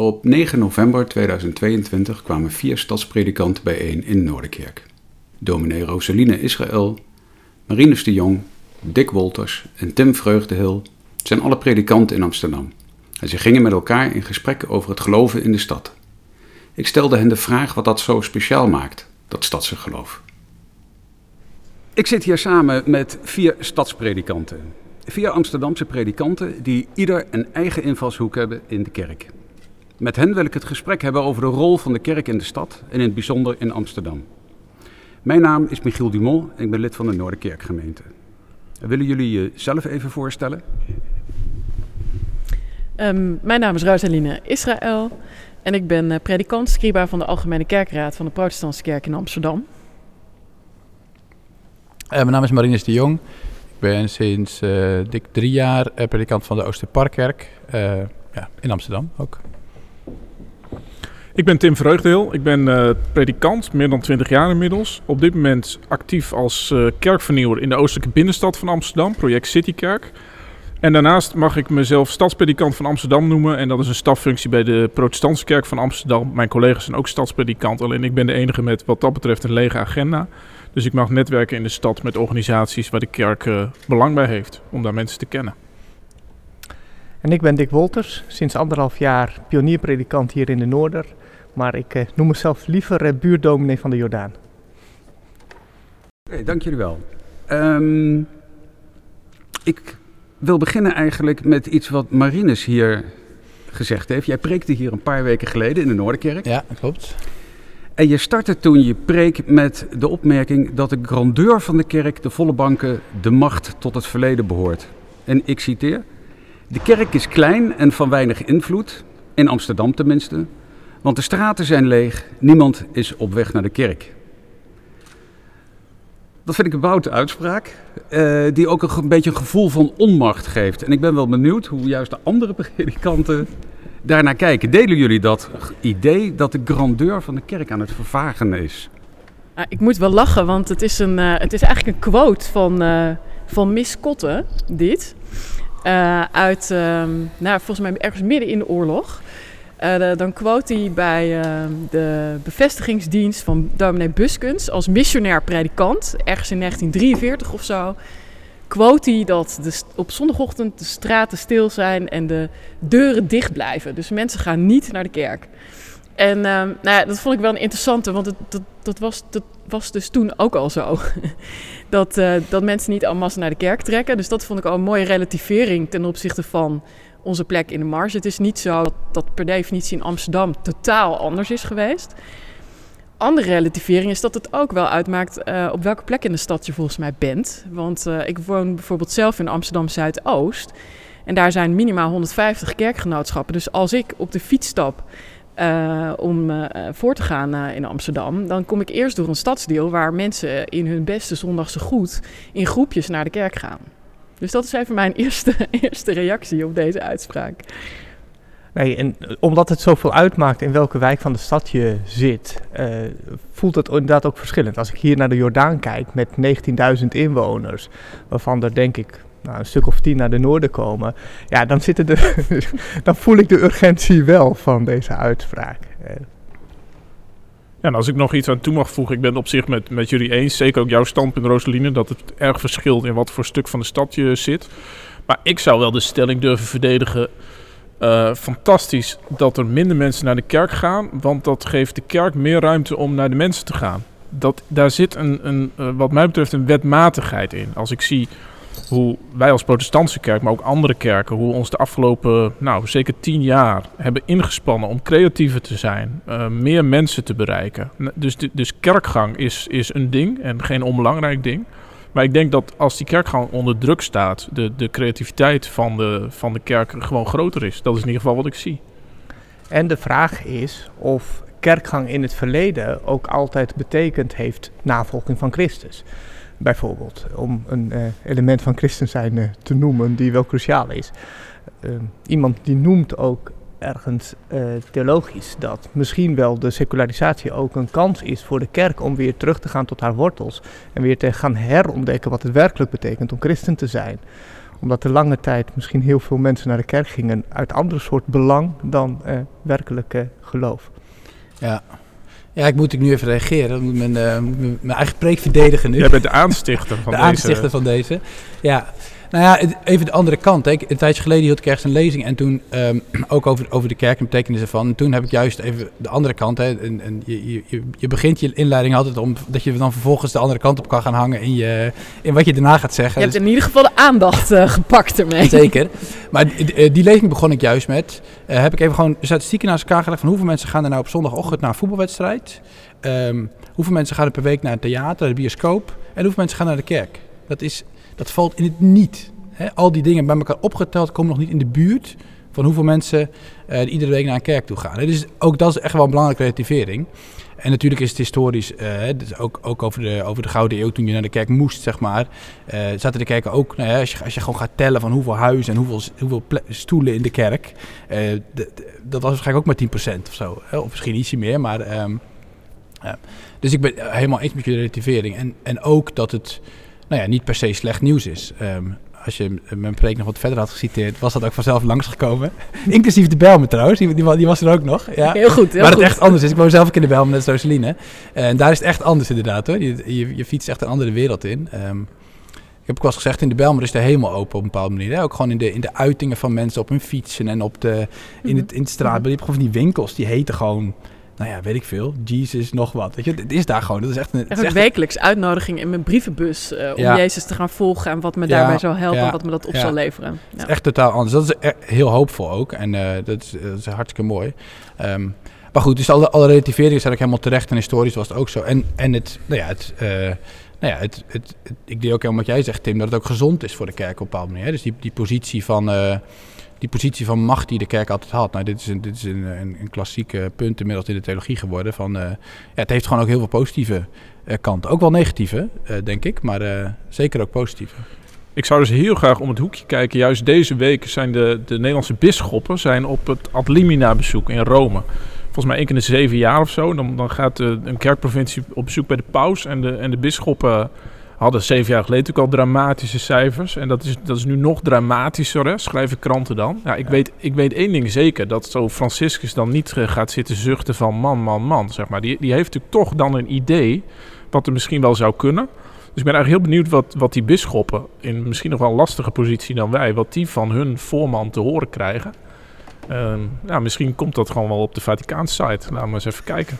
Op 9 november 2022 kwamen vier stadspredikanten bijeen in Noorderkerk. Dominee Rosaline Israël, Marinus de Jong, Dick Wolters en Tim Vreugdehil zijn alle predikanten in Amsterdam. En ze gingen met elkaar in gesprek over het geloven in de stad. Ik stelde hen de vraag wat dat zo speciaal maakt, dat stadse geloof. Ik zit hier samen met vier stadspredikanten. Vier Amsterdamse predikanten die ieder een eigen invalshoek hebben in de kerk. Met hen wil ik het gesprek hebben over de rol van de kerk in de stad en in het bijzonder in Amsterdam. Mijn naam is Michiel Dumont en ik ben lid van de Noorderkerkgemeente. Willen jullie jezelf even voorstellen? Um, mijn naam is Rosaline Israël en ik ben uh, predikant, scriba van de Algemene Kerkraad van de Protestantse Kerk in Amsterdam. Uh, mijn naam is Marinus de Jong. Ik ben sinds uh, dik drie jaar predikant van de Oosterparkkerk ja, in Amsterdam ook. Ik ben Tim Vreugdeel. Ik ben uh, predikant, meer dan 20 jaar inmiddels. Op dit moment actief als uh, kerkvernieuwer in de oostelijke binnenstad van Amsterdam, project Citykerk. En daarnaast mag ik mezelf stadspredikant van Amsterdam noemen. En dat is een staffunctie bij de Protestantse Kerk van Amsterdam. Mijn collega's zijn ook stadspredikant, alleen ik ben de enige met wat dat betreft een lege agenda. Dus ik mag netwerken in de stad met organisaties waar de kerk uh, belang bij heeft om daar mensen te kennen. En ik ben Dick Wolters, sinds anderhalf jaar pionierpredikant hier in de Noorder. Maar ik eh, noem mezelf liever uh, buurdominee van de Jordaan. Oké, okay, dank jullie wel. Um, ik wil beginnen eigenlijk met iets wat Marinus hier gezegd heeft. Jij preekte hier een paar weken geleden in de Noorderkerk. Ja, klopt. En je startte toen je preek met de opmerking dat de grandeur van de kerk, de volle banken, de macht tot het verleden behoort. En ik citeer: De kerk is klein en van weinig invloed, in Amsterdam tenminste, want de straten zijn leeg, niemand is op weg naar de kerk. Dat vind ik een boute uitspraak, uh, die ook een, beetje een gevoel van onmacht geeft. En ik ben wel benieuwd hoe juist de andere predikanten daarnaar kijken. Delen jullie dat idee dat de grandeur van de kerk aan het vervagen is? Uh, ik moet wel lachen, want het is, een, uh, het is eigenlijk een quote van, van Miss Kotte, dit. uit, nou, volgens mij ergens midden in de oorlog. De, dan quote hij bij uh, de bevestigingsdienst van dominee Buskens als missionair predikant, ergens in 1943 of zo. Quote hij dat de, op zondagochtend de straten stil zijn en de deuren dicht blijven. Dus mensen gaan niet naar de kerk. En uh, nou ja, dat vond ik wel een interessante, want het, dat, dat, was, dat was dus toen ook al zo. dat, dat mensen niet allemaal naar de kerk trekken. Dus dat vond ik al een mooie relativering ten opzichte van onze plek in de marge. Het is niet zo dat, dat per definitie in Amsterdam totaal anders is geweest. Andere relativering is dat het ook wel uitmaakt uh, op welke plek in de stad je volgens mij bent. Want uh, ik woon bijvoorbeeld zelf in Amsterdam Zuidoost. En daar zijn minimaal 150 kerkgenootschappen. Dus als ik op de fiets stap uh, om voor te gaan in Amsterdam, dan kom ik eerst door een stadsdeel waar mensen in hun beste zondagse goed in groepjes naar de kerk gaan. Dus dat is even mijn eerste, eerste reactie op deze uitspraak. Nee, en omdat het zoveel uitmaakt in welke wijk van de stad je zit, uh, voelt het inderdaad ook verschillend. Als ik hier naar de Jordaan kijk met 19.000 inwoners, waarvan er denk ik nou, een stuk of tien naar de noorden komen, ja, dan, dan voel ik de urgentie wel van deze uitspraak. Ja, en als ik nog iets aan toe mag voegen, ik ben op zich met, met jullie eens. Zeker ook jouw standpunt, Rosaline, dat het erg verschilt in wat voor stuk van de stad je zit. Maar ik zou wel de stelling durven verdedigen. Uh, fantastisch dat er minder mensen naar de kerk gaan, want dat geeft de kerk meer ruimte om naar de mensen te gaan. Dat, daar zit een, een, uh, wat mij betreft een wetmatigheid in. Als ik zie hoe wij als protestantse kerk, maar ook andere kerken, hoe ons de afgelopen, nou zeker tien jaar hebben ingespannen om creatiever te zijn, uh, meer mensen te bereiken. Dus, dus kerkgang is, is een ding en geen onbelangrijk ding. Maar ik denk dat als die kerkgang onder druk staat, de, de creativiteit van de, van de kerk gewoon groter is. Dat is in ieder geval wat ik zie. En de vraag is of kerkgang in het verleden ook altijd betekend heeft navolging van Christus bijvoorbeeld. Om een uh, element van christen zijn uh, te noemen die wel cruciaal is. Uh, iemand die noemt ook ergens theologisch dat misschien wel de secularisatie ook een kans is voor de kerk om weer terug te gaan tot haar wortels. En weer te gaan herontdekken wat het werkelijk betekent om christen te zijn. Omdat de lange tijd misschien heel veel mensen naar de kerk gingen uit andere soort belang dan uh, werkelijk geloof. Ja. Ja, ik moet ik nu even reageren. Dan moet mijn, uh, mijn, eigen preek verdedigen nu. Jij bent de aanstichter van de deze. aanstichter van deze. Ja, nou ja, even de andere kant. Hè. Een tijdje geleden hield ik ergens een lezing en toen um, ook over, over de kerk en betekenissen van. En toen heb ik juist even de andere kant. Hè. En, en je, je, je begint je inleiding altijd om dat je dan vervolgens de andere kant op kan gaan hangen in, je, in wat je daarna gaat zeggen. Je hebt in ieder geval de aandacht uh, gepakt ermee. Zeker. Maar die, eh, die lezing begon ik juist met. Uh, heb ik even gewoon statistieken naast elkaar gelegd van hoeveel mensen gaan er nou op zondagochtend naar een voetbalwedstrijd. Um, hoeveel mensen gaan er per week naar het theater, de bioscoop. En hoeveel mensen gaan naar de kerk. Dat, is, dat valt in het niet al die dingen bij elkaar opgeteld komen nog niet in de buurt van hoeveel mensen uh, iedere week naar een kerk toe gaan. Dus ook dat is echt wel een belangrijke relativering. En natuurlijk is het historisch, uh, dus ook, ook over, de, over de Gouden Eeuw, toen je naar de kerk moest, zeg maar, uh, zaten de kerken ook, nou als, je, als je gewoon gaat tellen van hoeveel huizen en hoeveel, hoeveel stoelen in de kerk, dat was waarschijnlijk ook maar 10% of zo. Of misschien ietsje meer, maar... Um, dus ik ben helemaal eens met je relativering. En, en ook dat het nou ja, niet per se slecht nieuws is. Um, als je mijn preek nog wat verder had geciteerd, was dat ook vanzelf langsgekomen. Inclusief de Belmen trouwens, die, die, die, was er ook nog. Ja. Heel goed, heel Maar het echt anders is. Ik woon zelf ook in de Belmen, net zoals Celine. En daar is het echt anders inderdaad hoor. Je, je, je fietst echt een andere wereld in. Um, ik heb ook wel eens gezegd, in de Belmer is de helemaal open op een bepaalde manier. Hè? Ook gewoon in de, in de uitingen van mensen op hun fietsen en op de, in, het, in het straatbeeld. Je hebt gewoon van die winkels, die heten gewoon nou ja, weet ik veel, Jesus, nog wat. Weet je, het is daar gewoon. Dat is echt een, echt wekelijks uitnodiging in mijn brievenbus uh, om Jezus te gaan volgen en wat me daarbij zou helpen en wat me dat op zal leveren. Het is echt totaal anders. Dat is heel hoopvol ook en uh, dat, is, dat, is, hartstikke mooi. Um, maar goed, dus alle, alle relativeringen zijn ook helemaal terecht en historisch was het ook zo. En, en het, nou ja, het... Uh, nou ja, het, het, het, ik deel ook helemaal wat jij zegt, Tim, dat het ook gezond is voor de kerk op een bepaalde manier. Dus die, die positie van, die positie van macht die de kerk altijd had. Nou, dit is een, dit is een, een, een klassieke punt inmiddels in de theologie geworden. Van, uh, ja, het heeft gewoon ook heel veel positieve uh, kanten. Ook wel negatieve, uh, denk ik, maar zeker ook positieve. Ik zou dus heel graag om het hoekje kijken. Juist deze week zijn de, de Nederlandse bisschoppen zijn op het Ad Limina bezoek in Rome. Volgens mij één keer in de zeven jaar of zo. Dan, dan gaat een kerkprovincie op bezoek bij de paus en de, en de bisschoppen hadden zeven jaar geleden natuurlijk al dramatische cijfers. En dat is, dat is nu nog dramatischer, hè? schrijven kranten dan. Ja, ik, Weet, ik weet één ding zeker, dat zo Franciscus dan niet uh, gaat zitten zuchten van man, man, man, zeg maar. Die, die heeft natuurlijk toch dan een idee wat er misschien wel zou kunnen. Dus ik ben eigenlijk heel benieuwd wat, wat die bisschoppen, in misschien nog wel een lastige positie dan wij, wat die van hun voorman te horen krijgen. Uh, nou, misschien komt dat gewoon wel op de Vaticaanse site. Laten we eens even kijken.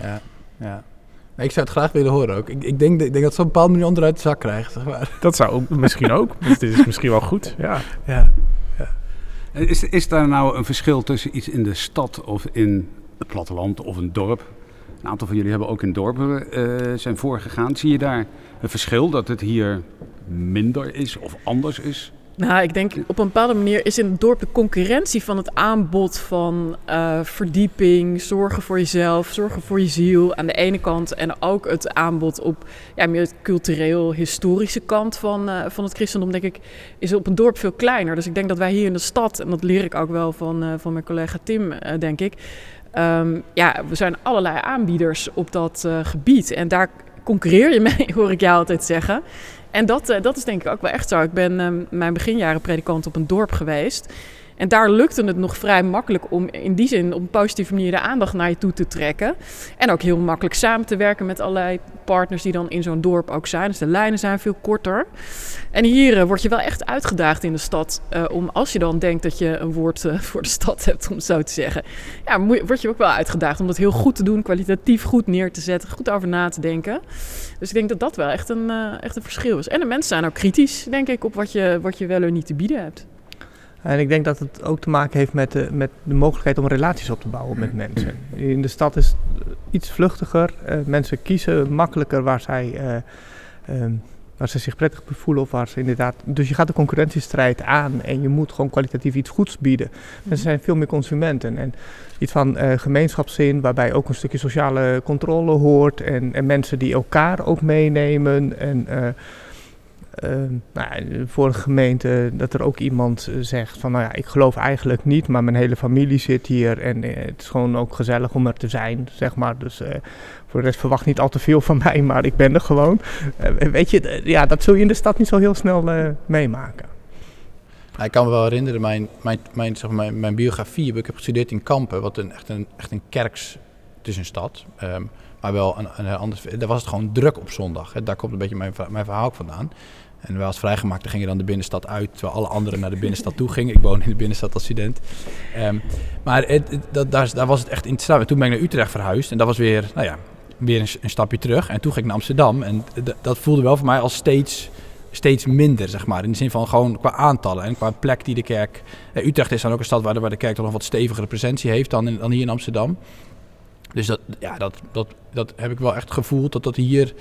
Ja, ja. Ik zou het graag willen horen ook. Ik, ik denk, ik denk dat ze op een bepaalde manier onderuit de zak krijgt. Zeg maar. Dat zou ook, misschien ook. Het is misschien wel goed. Ja. ja. ja. Is, is daar nou een verschil tussen iets in de stad of in het platteland of een dorp? Een aantal van jullie hebben ook in dorpen uh, zijn voorgegaan. Zie je daar een verschil dat het hier minder is of anders is? Nou, ik denk op een bepaalde manier is in het dorp de concurrentie van het aanbod van uh, verdieping, zorgen voor jezelf, zorgen voor je ziel aan de ene kant. En ook het aanbod op ja, meer het cultureel-historische kant van, uh, van het christendom, denk ik, is op een dorp veel kleiner. Dus ik denk dat wij hier in de stad, en dat leer ik ook wel van, uh, van mijn collega Tim, denk ik. Um, ja, we zijn allerlei aanbieders op dat gebied. En daar concurreer je mee, hoor ik jou altijd zeggen. En dat, uh, dat is denk ik ook wel echt zo. Ik ben uh, mijn beginjaren predikant op een dorp geweest. En daar lukte het nog vrij makkelijk om in die zin op een positieve manier de aandacht naar je toe te trekken. En ook heel makkelijk samen te werken met allerlei partners die dan in zo'n dorp ook zijn. Dus de lijnen zijn veel korter. En hier uh, word je wel echt uitgedaagd in de stad. Uh, om als je dan denkt dat je een woord uh, voor de stad hebt, om het zo te zeggen. Ja, word je ook wel uitgedaagd om dat heel goed te doen, kwalitatief goed neer te zetten, goed over na te denken. Dus ik denk dat dat wel echt een, echt een verschil is. En de mensen zijn ook kritisch, denk ik, op wat je, wat je wel of niet te bieden hebt. En ik denk dat het ook te maken heeft met de, met de mogelijkheid om relaties op te bouwen met mensen. In de stad is het iets vluchtiger. Uh, mensen kiezen makkelijker waar zij, uh, um, waar ze zich prettig voelen of waar ze inderdaad... Dus je gaat de concurrentiestrijd aan en je moet gewoon kwalitatief iets goeds bieden. Mm Er zijn veel meer consumenten en iets van uh, gemeenschapszin waarbij ook een stukje sociale controle hoort en, en mensen die elkaar ook meenemen en... Uh, nou, een gemeente dat er ook iemand eh, zegt van nou ja, ik geloof eigenlijk niet, maar mijn hele familie zit hier en uh, het is gewoon ook gezellig om er te zijn, zeg maar. Dus uh, voor de rest verwacht niet al te veel van mij, maar ik ben er gewoon. weet je, ja, dat zul je in de stad niet zo heel snel meemaken. Ik kan me wel herinneren, mijn, mijn, mijn, zeg maar, mijn, biografie, ik heb gestudeerd in Kampen, wat een, echt, een, echt een kerks, het is een stad, um, maar wel een, een anders, daar was het gewoon druk op zondag. Hè. Daar komt een beetje mijn, mijn verhaal vandaan. En wij als vrijgemaakte gingen dan de binnenstad uit, terwijl alle anderen naar de binnenstad toe gingen. Ik woon in de binnenstad als student. Um, maar het, dat, daar, was het echt interessant. En toen ben ik naar Utrecht verhuisd en dat was weer, nou ja, weer een, een stapje terug. En toen ging ik naar Amsterdam en dat voelde wel voor mij als steeds steeds minder, zeg maar. In de zin van gewoon qua aantallen en qua plek die de kerk... Eh, Utrecht is dan ook een stad waar de, waar de kerk toch nog wat stevigere presentie heeft dan, dan hier in Amsterdam. Dus dat, ja, dat, dat, dat heb ik wel echt gevoeld, dat dat hier...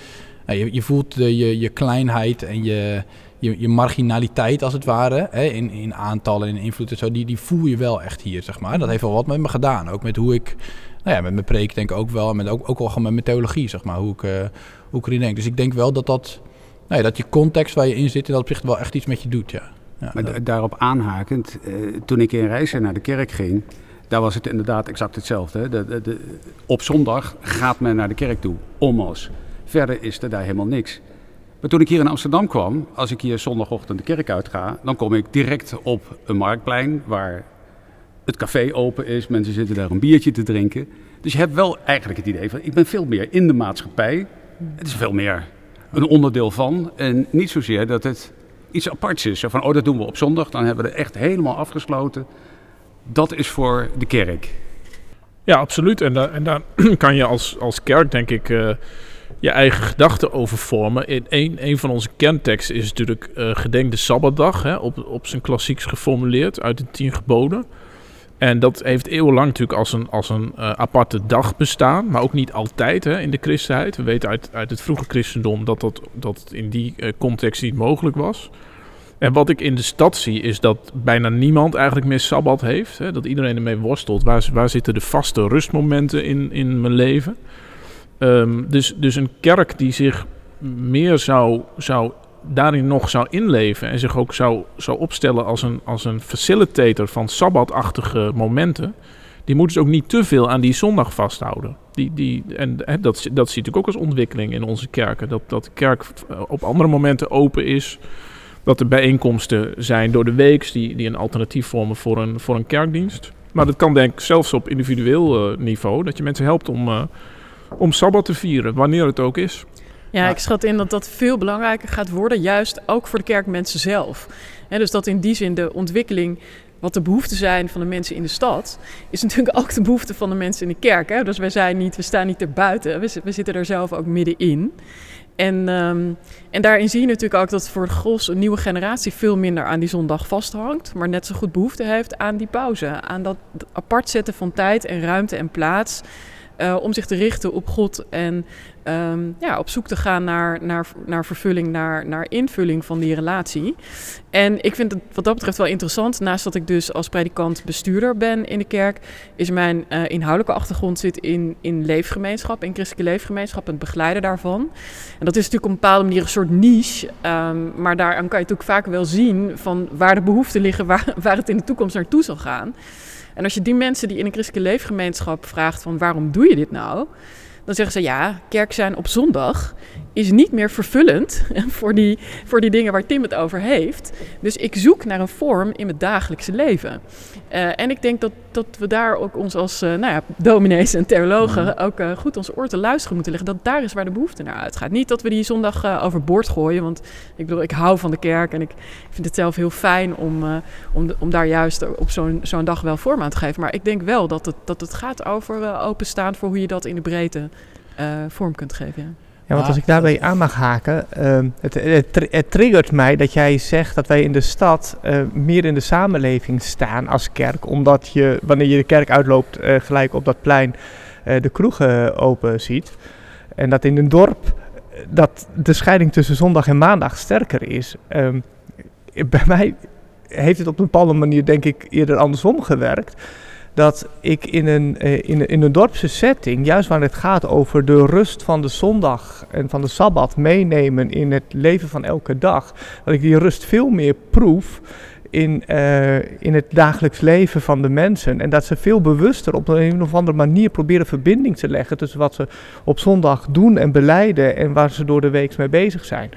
Nou, je, je voelt de, je, je kleinheid en je, je, je marginaliteit als het ware, hè, in, in aantallen en invloed en zo, die, die voel je wel echt hier, zeg maar. Dat heeft wel wat met me gedaan, ook met hoe ik, nou ja, met mijn preek denk ik ook wel, en met ook, ook wel gewoon met mijn theologie, zeg maar, hoe ik, uh, hoe ik erin denk. Dus ik denk wel dat dat nee, dat je context waar je in zit, in dat opzicht wel echt iets met je doet, ja. ja maar daarop aanhakend, eh, toen ik in Reizen naar de kerk ging, daar was het inderdaad exact hetzelfde. De, de, op zondag gaat men naar de kerk toe, omos. Verder is er daar helemaal niks. Maar toen ik hier in Amsterdam kwam, als ik hier zondagochtend de kerk uitga, dan kom ik direct op een marktplein waar het café open is. Mensen zitten daar een biertje te drinken. Dus je hebt wel eigenlijk het idee van, ik ben veel meer in de maatschappij. Het is veel meer een onderdeel van. En niet zozeer dat het iets aparts is. Zo van, oh, dat doen we op zondag. Dan hebben we het echt helemaal afgesloten. Dat is voor de kerk. Ja, absoluut. En, daar, en daar kan je als, als kerk, denk ik, uh, je eigen gedachten over vormen. In een, een van onze kernteksten is natuurlijk uh, gedenk de Sabbatdag. Hè, op, op zijn klassieks geformuleerd uit de tien geboden. En dat heeft eeuwenlang natuurlijk als een, als een uh, aparte dag bestaan, maar ook niet altijd hè, in de christenheid. We weten uit, uit het vroege christendom dat dat, dat in die uh, context niet mogelijk was. En wat ik in de stad zie is dat bijna niemand eigenlijk meer sabbat heeft. Hè, dat iedereen ermee worstelt. Waar, waar zitten de vaste rustmomenten in, in mijn leven? Um, dus, dus een kerk die zich meer zou, zou daarin nog zou inleven en zich ook zou, zou opstellen als een, als een facilitator van sabbatachtige momenten, die moet dus ook niet te veel aan die zondag vasthouden. Die, die, en dat, dat zie ik ook als ontwikkeling in onze kerken. Dat, dat de kerk op andere momenten open is. Dat er bijeenkomsten zijn door de week die, die een alternatief vormen voor een, voor een kerkdienst. Maar dat kan denk ik zelfs op individueel uh, niveau. Dat je mensen helpt om, uh, om sabbat te vieren, wanneer het ook is. Ja, ik schat in dat dat veel belangrijker gaat worden, juist ook voor de kerkmensen zelf. dus dat in die zin de ontwikkeling, wat de behoeften zijn van de mensen in de stad, is natuurlijk ook de behoefte van de mensen in de kerk. Hè? Dus wij zijn niet, we staan niet erbuiten, we, we zitten er zelf ook middenin. En, um, en daarin zie je natuurlijk ook dat voor de gros een nieuwe generatie veel minder aan die zondag vasthangt, maar net zo goed behoefte heeft aan die pauze, aan dat apart zetten van tijd en ruimte en plaats. Uh, om zich te richten op God en um, ja, op zoek te gaan naar, naar, naar vervulling, naar, naar invulling van die relatie. En ik vind het wat dat betreft wel interessant. Naast dat ik dus als predikant bestuurder ben in de kerk, is mijn uh, inhoudelijke achtergrond zit in, in leefgemeenschap, in christelijke leefgemeenschap en het begeleiden daarvan. En dat is natuurlijk op een bepaalde manier een soort niche, um, maar daaraan kan je natuurlijk vaak wel zien van waar de behoeften liggen, waar, waar het in de toekomst naartoe zal gaan. En als je die mensen die in een christelijke leefgemeenschap vraagt van waarom doe je dit nou? Dan zeggen ze ja, kerk zijn op zondag is niet meer vervullend voor die, voor die dingen waar Tim het over heeft. Dus ik zoek naar een vorm in het dagelijkse leven. Uh, en ik denk dat, dat we daar ook ons als uh, nou ja, dominees en theologen mm. ook uh, goed onze oor te luisteren moeten leggen. Dat daar is waar de behoefte naar uitgaat. Niet dat we die zondag overboord gooien. Want ik bedoel, ik hou van de kerk en ik vind het zelf heel fijn om, om, de, om daar juist op zo'n zo'n dag wel vorm aan te geven. Maar ik denk wel dat het, dat het gaat over openstaan voor hoe je dat in de breedte vorm kunt geven. Ja. Ja, want als ik daarbij aan mag haken, uh, het, het, het, triggert mij dat jij zegt dat wij in de stad uh, meer in de samenleving staan als kerk. Omdat je, wanneer je de kerk uitloopt, uh, gelijk op dat plein de kroegen open ziet. En dat in een dorp dat de scheiding tussen zondag en maandag sterker is. Um, bij mij heeft het op een bepaalde manier denk ik eerder andersom gewerkt dat ik in een, uh, in, in een dorpse setting, juist waar het gaat over de rust van de zondag en van de sabbat meenemen in het leven van elke dag, dat ik die rust veel meer proef in, uh, in het dagelijks leven van de mensen. En dat ze veel bewuster op een of andere manier proberen verbinding te leggen tussen wat ze op zondag doen en beleiden en waar ze door de week mee bezig zijn.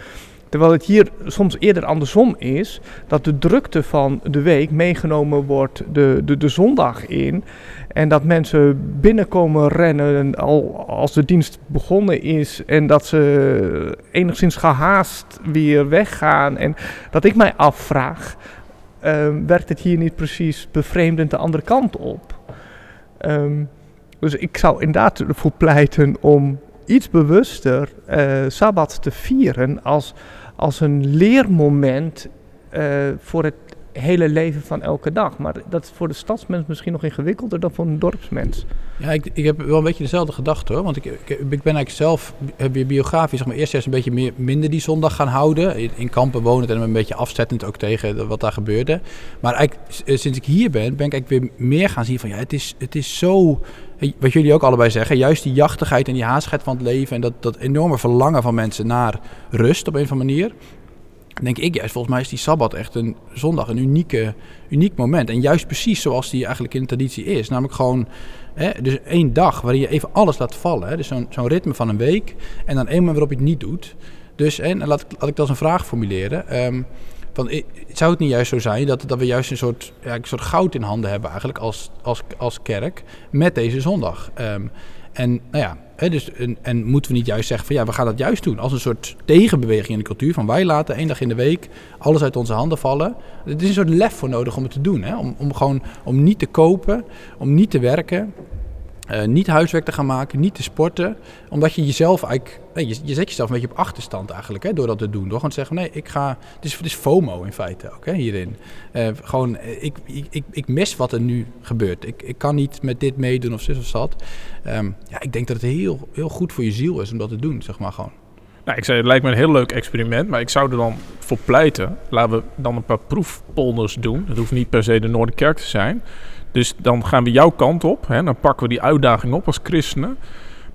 Terwijl het hier soms eerder andersom is, dat de drukte van de week meegenomen wordt de, de, de zondag in. En dat mensen binnenkomen rennen al als de dienst begonnen is. En dat ze enigszins gehaast weer weggaan. En dat ik mij afvraag, ehm, werkt het hier niet precies bevreemdend de andere kant op? Ehm, dus ik zou inderdaad ervoor pleiten om iets bewuster eh, Sabbat te vieren als, als een leermoment eh, voor het hele leven van elke dag. Maar dat is voor de stadsmens misschien nog ingewikkelder dan voor een dorpsmens. Ja, ik, ik heb wel een beetje dezelfde gedachte hoor. Want ik, ik, ik ben eigenlijk zelf heb weer biografisch, zeg maar, eerst juist een beetje meer, minder die zondag gaan houden. In, kampen wonen en een beetje afzettend ook tegen wat daar gebeurde. Maar eigenlijk, sinds ik hier ben, ben ik eigenlijk weer meer gaan zien van ja, het is, het is zo wat jullie ook allebei zeggen, juist die jachtigheid en die haastigheid van het leven en dat, dat enorme verlangen van mensen naar rust op een of andere manier. Denk ik juist, volgens mij is die sabbat echt een zondag een unieke, uniek moment. En juist precies zoals die eigenlijk in de traditie is. Namelijk gewoon hè, dus één dag waarin je even alles laat vallen. Hè. Dus zo'n ritme van een week en dan één moment waarop je het niet doet. Dus en, laat, ik, dat als een vraag formuleren. Um, van, zou het niet juist zo zijn dat, dat we juist een soort, ja, een soort goud in handen hebben eigenlijk als, als, als kerk met deze zondag? Um, en nou ja, hè, dus, en, en, moeten we niet juist zeggen van ja, we gaan dat juist doen als een soort tegenbeweging in de cultuur van wij laten één dag in de week alles uit onze handen vallen. Er is een soort lef voor nodig om het te doen, hè? Om, om gewoon om niet te kopen, om niet te werken, uh, niet huiswerk te gaan maken, niet te sporten. Omdat je jezelf eigenlijk. Je, zet jezelf een beetje op achterstand eigenlijk hè, door dat te doen. Door gewoon te zeggen: nee, ik ga. Het is, het is FOMO in feite ook hè, hierin. Uh, gewoon, eh, ik, ik, ik mis wat er nu gebeurt. Ik, ik kan niet met dit meedoen of zus of zat. Um, ja, ik denk dat het heel, heel goed voor je ziel is om dat te doen, zeg maar gewoon. Nou, ik zei, het lijkt me een heel leuk experiment, maar ik zou er dan voor pleiten. Laten we dan een paar proefpolders doen. Het hoeft niet per se de Noorderkerk te zijn. Dus dan gaan we jouw kant op. Hè? Dan pakken we die uitdaging op als christenen.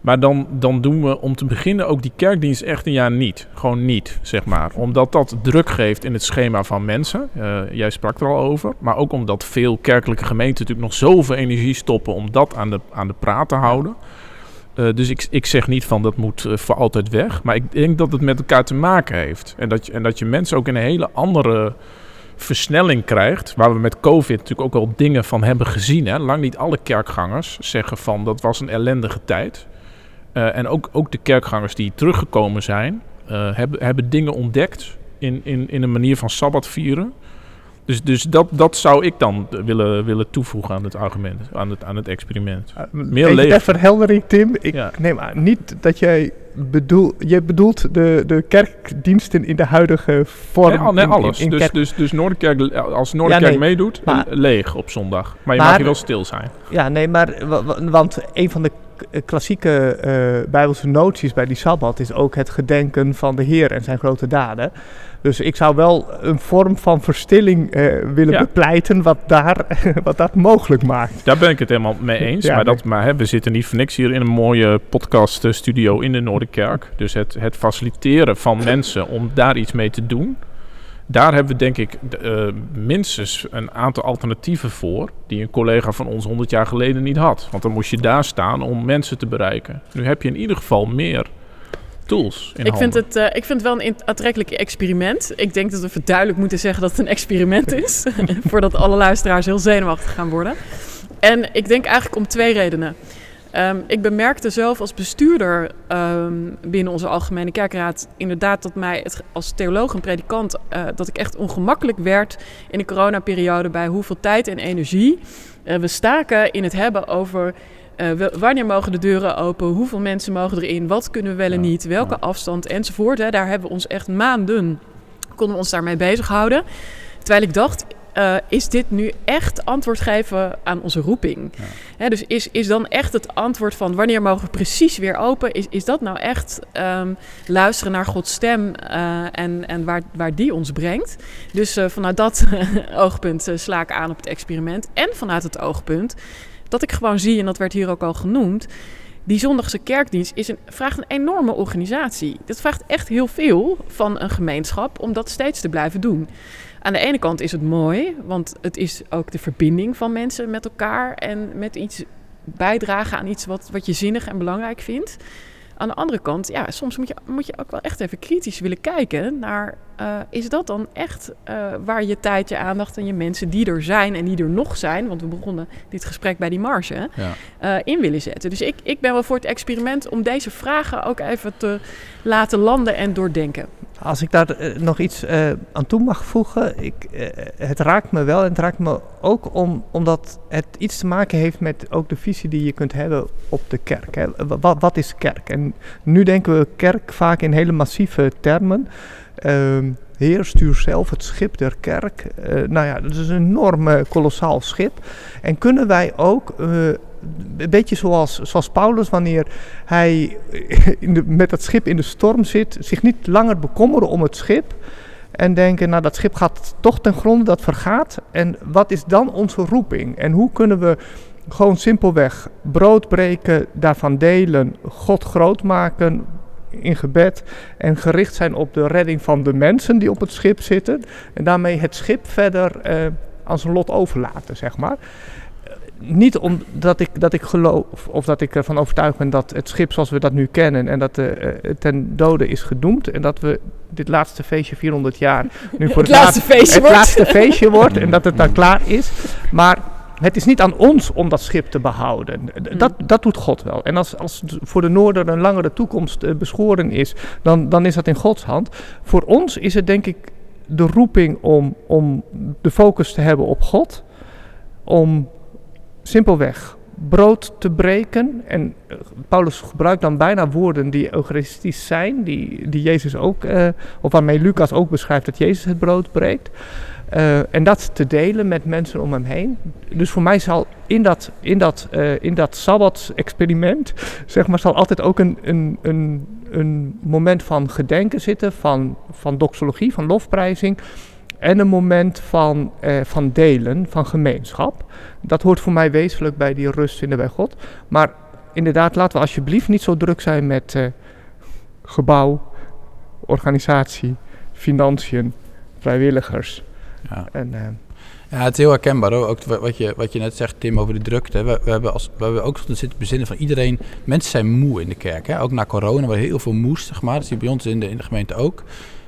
Maar dan, dan doen we om te beginnen ook die kerkdienst echt een jaar niet. Gewoon niet, zeg maar. Omdat dat druk geeft in het schema van mensen. Uh, jij sprak er al over. Maar ook omdat veel kerkelijke gemeenten natuurlijk nog zoveel energie stoppen om dat aan de, aan de praat te houden. Uh, dus ik, ik zeg niet van dat moet uh, voor altijd weg. Maar ik denk dat het met elkaar te maken heeft. En dat je, en dat je mensen ook in een hele andere versnelling krijgt, waar we met COVID natuurlijk ook al dingen van hebben gezien. Hè. Lang niet alle kerkgangers zeggen van dat was een ellendige tijd. Uh, en ook, ook de kerkgangers die teruggekomen zijn, uh, hebben, hebben dingen ontdekt in, in, in een manier van sabbat vieren. Dus, dus dat, dat zou ik dan willen, willen toevoegen aan het argument, aan het, aan het experiment. Uh, Meer leven. Ter verheldering, Tim. Ik ja. neem aan niet dat jij bedoel, je bedoelt de, de kerkdiensten in de huidige vorm? Nee, nee alles. In, in dus, dus, dus Noorderkerk, als Noorderkerk ja, nee, meedoet, maar, leeg op zondag. Maar je maar, mag hier wel stil zijn. Ja, nee, maar want een van de klassieke uh, Bijbelse noties bij die Sabbat is ook het gedenken van de Heer en zijn grote daden. Dus ik zou wel een vorm van verstilling uh, willen ja. bepleiten wat, daar, wat dat mogelijk maakt. Daar ben ik het helemaal mee eens. ja, maar dat, maar hè, we zitten niet voor niks hier in een mooie podcaststudio in de Noorderkerk. Dus het, het faciliteren van mensen om daar iets mee te doen daar hebben we denk ik uh, minstens een aantal alternatieven voor... die een collega van ons 100 jaar geleden niet had. Want dan moest je daar staan om mensen te bereiken. Nu heb je in ieder geval meer tools in ik vind, het, uh, ik vind het wel een aantrekkelijk experiment. Ik denk dat we duidelijk moeten zeggen dat het een experiment is... voordat alle luisteraars heel zenuwachtig gaan worden. En ik denk eigenlijk om twee redenen... Um, ik bemerkte zelf als bestuurder um, binnen onze Algemene Kerkraad inderdaad dat mij het, als theoloog en predikant uh, dat ik echt ongemakkelijk werd in de coronaperiode bij hoeveel tijd en energie uh, we staken in het hebben over uh, wanneer mogen de deuren open, hoeveel mensen mogen erin, wat kunnen we wel en niet, welke afstand enzovoort. Hè. Daar hebben we ons echt maanden, konden we ons daarmee bezighouden. Terwijl ik dacht, uh, is dit nu echt antwoord geven aan onze roeping? Ja. Hè, dus is, is dan echt het antwoord van wanneer mogen we precies weer open? Is, is dat nou echt um, luisteren naar Gods stem uh, en, en waar, waar die ons brengt? Dus uh, vanuit dat oogpunt sla ik aan op het experiment. En vanuit het oogpunt dat ik gewoon zie, en dat werd hier ook al genoemd die zondagse kerkdienst is een, vraagt een enorme organisatie. Dat vraagt echt heel veel van een gemeenschap om dat steeds te blijven doen. Aan de ene kant is het mooi, want het is ook de verbinding van mensen met elkaar en met iets bijdragen aan iets wat, wat je zinnig en belangrijk vindt. Aan de andere kant, ja, soms moet je, moet je ook wel echt even kritisch willen kijken naar... Uh, is dat dan echt uh, waar je tijd, je aandacht en je mensen die er zijn en die er nog zijn... want we begonnen dit gesprek bij die marge, ja. uh, in willen zetten. Dus ik, ik ben wel voor het experiment om deze vragen ook even te laten landen en doordenken. Als ik daar uh, nog iets uh, aan toe mag voegen, ik, uh, het raakt me wel en het raakt me ook om, omdat het iets te maken heeft met ook de visie die je kunt hebben op de kerk. Wat, wat, is kerk? En nu denken we kerk vaak in hele massieve termen. Ehm, Heer, stuur zelf het schip der kerk. nou ja, dat is een enorm kolossaal schip. En kunnen wij ook een beetje zoals, zoals Paulus, wanneer hij in met dat schip in de storm zit, zich niet langer bekommeren om het schip. En denken, nou dat schip gaat toch ten gronde, dat vergaat. En wat is dan onze roeping? En hoe kunnen we gewoon simpelweg brood breken, daarvan delen, God groot maken in gebed en gericht zijn op de redding van de mensen die op het schip zitten. En daarmee het schip verder eh, aan zijn lot overlaten, zeg maar niet omdat ik, dat ik geloof of dat ik ervan overtuigd ben dat het schip zoals we dat nu kennen en dat uh, ten dode is gedoemd en dat we dit laatste feestje 400 jaar nu voor het, het laatste, feestje, het wordt. laatste feestje wordt en dat het dan klaar is. Maar het is niet aan ons om dat schip te behouden. Dat, dat doet God wel. En als, als voor de Noorder een langere toekomst uh, beschoren is, dan, dan is dat in Gods hand. Voor ons is het denk ik de roeping om, om de focus te hebben op God. Om simpelweg brood te breken. En uh, Paulus gebruikt dan bijna woorden die eucharistisch zijn, die, die Jezus ook, uh, of waarmee Lucas ook beschrijft dat Jezus het brood breekt. Uh, en dat te delen met mensen om hem heen. Dus voor mij zal in dat, in dat, in dat sabbat-experiment, zeg maar, zal altijd ook een, een, een, een moment van gedenken zitten, van, van doxologie, van lofprijzing. En een moment van, eh, van delen, van gemeenschap. Dat hoort voor mij wezenlijk bij die rust vinden bij God. Maar inderdaad, laten we alsjeblieft niet zo druk zijn met eh, gebouw, organisatie, financiën, vrijwilligers. Ja. En, uh, ja, het is heel herkenbaar hoor. Ook wat je, wat je net zegt, Tim, over de drukte. We, we hebben, als, we hebben ook zitten bezinnen van iedereen. Mensen zijn moe in de kerk. Hè? Ook na corona, waar heel veel moest, zeg maar. Dat zie je bij ons in de, in de gemeente ook.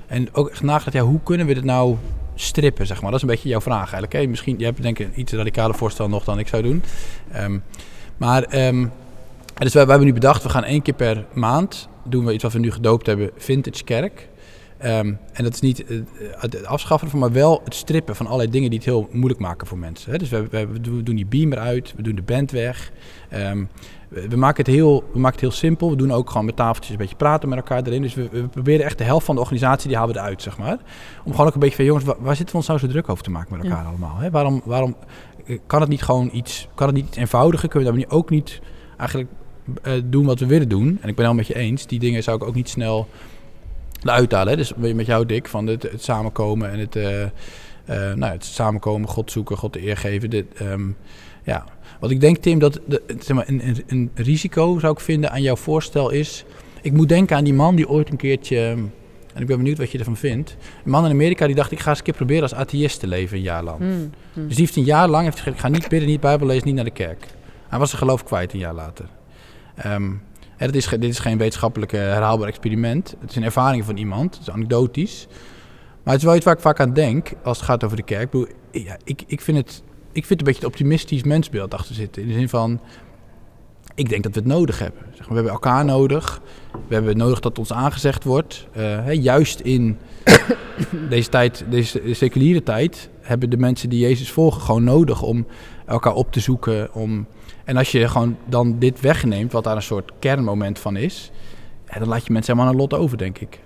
En ook echt nagedacht, ja, hoe kunnen we dit nou strippen, zeg maar? Dat is een beetje jouw vraag eigenlijk. Hè? Misschien, je hebt denk ik een iets radicale voorstel nog dan ik zou doen. Um, maar, um, dus we, hebben nu bedacht, we gaan één keer per maand, doen we iets wat we nu gedoopt hebben, Vintage Kerk. Um, en dat is niet het afschaffen ervan, maar wel het strippen van allerlei dingen die het heel moeilijk maken voor mensen. Hè? Dus we, we, doen die beamer uit, we doen de band weg. We, maken het heel, we maken het heel simpel. We doen ook gewoon met tafeltjes een beetje praten met elkaar erin. Dus we, we proberen echt de helft van de organisatie, die halen we eruit, zeg maar. Om gewoon ook een beetje van, jongens, waar, waar zitten we ons nou zo druk over te maken met elkaar ja. allemaal? Hè? Waarom, waarom kan het niet gewoon iets, kan het niet iets eenvoudiger? Kunnen we daar ook niet eigenlijk uh, doen wat we willen doen? En ik ben het met je eens, die dingen zou ik ook niet snel uithalen. Hè? Dus met jou, Dick, van het, het samenkomen en het, uh, uh, nou, het samenkomen, God zoeken, God de eer geven. Dit, um, ja. Wat ik denk, Tim, dat de, zeg maar, een, een, een, risico zou ik vinden aan jouw voorstel is... Ik moet denken aan die man die ooit een keertje... En ik ben benieuwd wat je ervan vindt. Een man in Amerika die dacht, ik ga eens een keer proberen als atheïst te leven een jaar lang. Mm, mm. Dus die heeft een jaar lang heeft gezegd, ik ga niet bidden, niet bijbel lezen, niet naar de kerk. Hij was zijn geloof kwijt een jaar later. Um, hè, dat is, dit is geen wetenschappelijk herhaalbaar experiment. Het is een ervaring van iemand, het is anekdotisch. Maar het is wel iets waar ik vaak aan denk als het gaat over de kerk. Ik, bedoel, ja, ik, ik vind het ik vind een beetje het optimistisch mensbeeld achter zitten. In de zin van, ik denk dat we het nodig hebben. We hebben elkaar nodig. We hebben nodig dat ons aangezegd wordt. Uh, hè, juist in deze tijd, deze seculiere tijd, hebben de mensen die Jezus volgen gewoon nodig om elkaar op te zoeken. Om... En als je gewoon dan dit wegneemt, wat daar een soort kernmoment van is, dan laat je mensen helemaal een lot over, denk ik.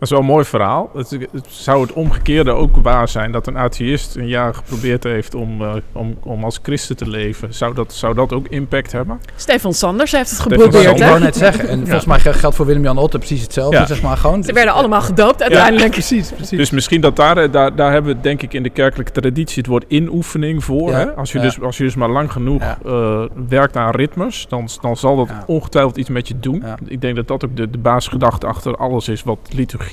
Dat is wel een mooi verhaal. Het, het, zou het omgekeerde ook waar zijn dat een atheïst een jaar geprobeerd heeft om, uh, om, om als christen te leven. Zou dat, zou dat ook impact hebben? Stefan Sanders heeft het geprobeerd. Ik wou net zeggen. En ja. volgens mij geldt voor Willem-Jan Otte precies hetzelfde. Ja. Zeg maar, gewoon. Ze werden allemaal gedoopt uiteindelijk. Ja, precies, precies. Dus misschien dat daar, daar, daar hebben we denk ik in de kerkelijke traditie het woord inoefening voor. Hè? Als, je dus, als je dus maar lang genoeg uh, werkt aan ritmes, dan, dan zal dat ongetwijfeld iets met je doen. Ik denk dat dat ook de, de basisgedachte achter alles is wat liturgie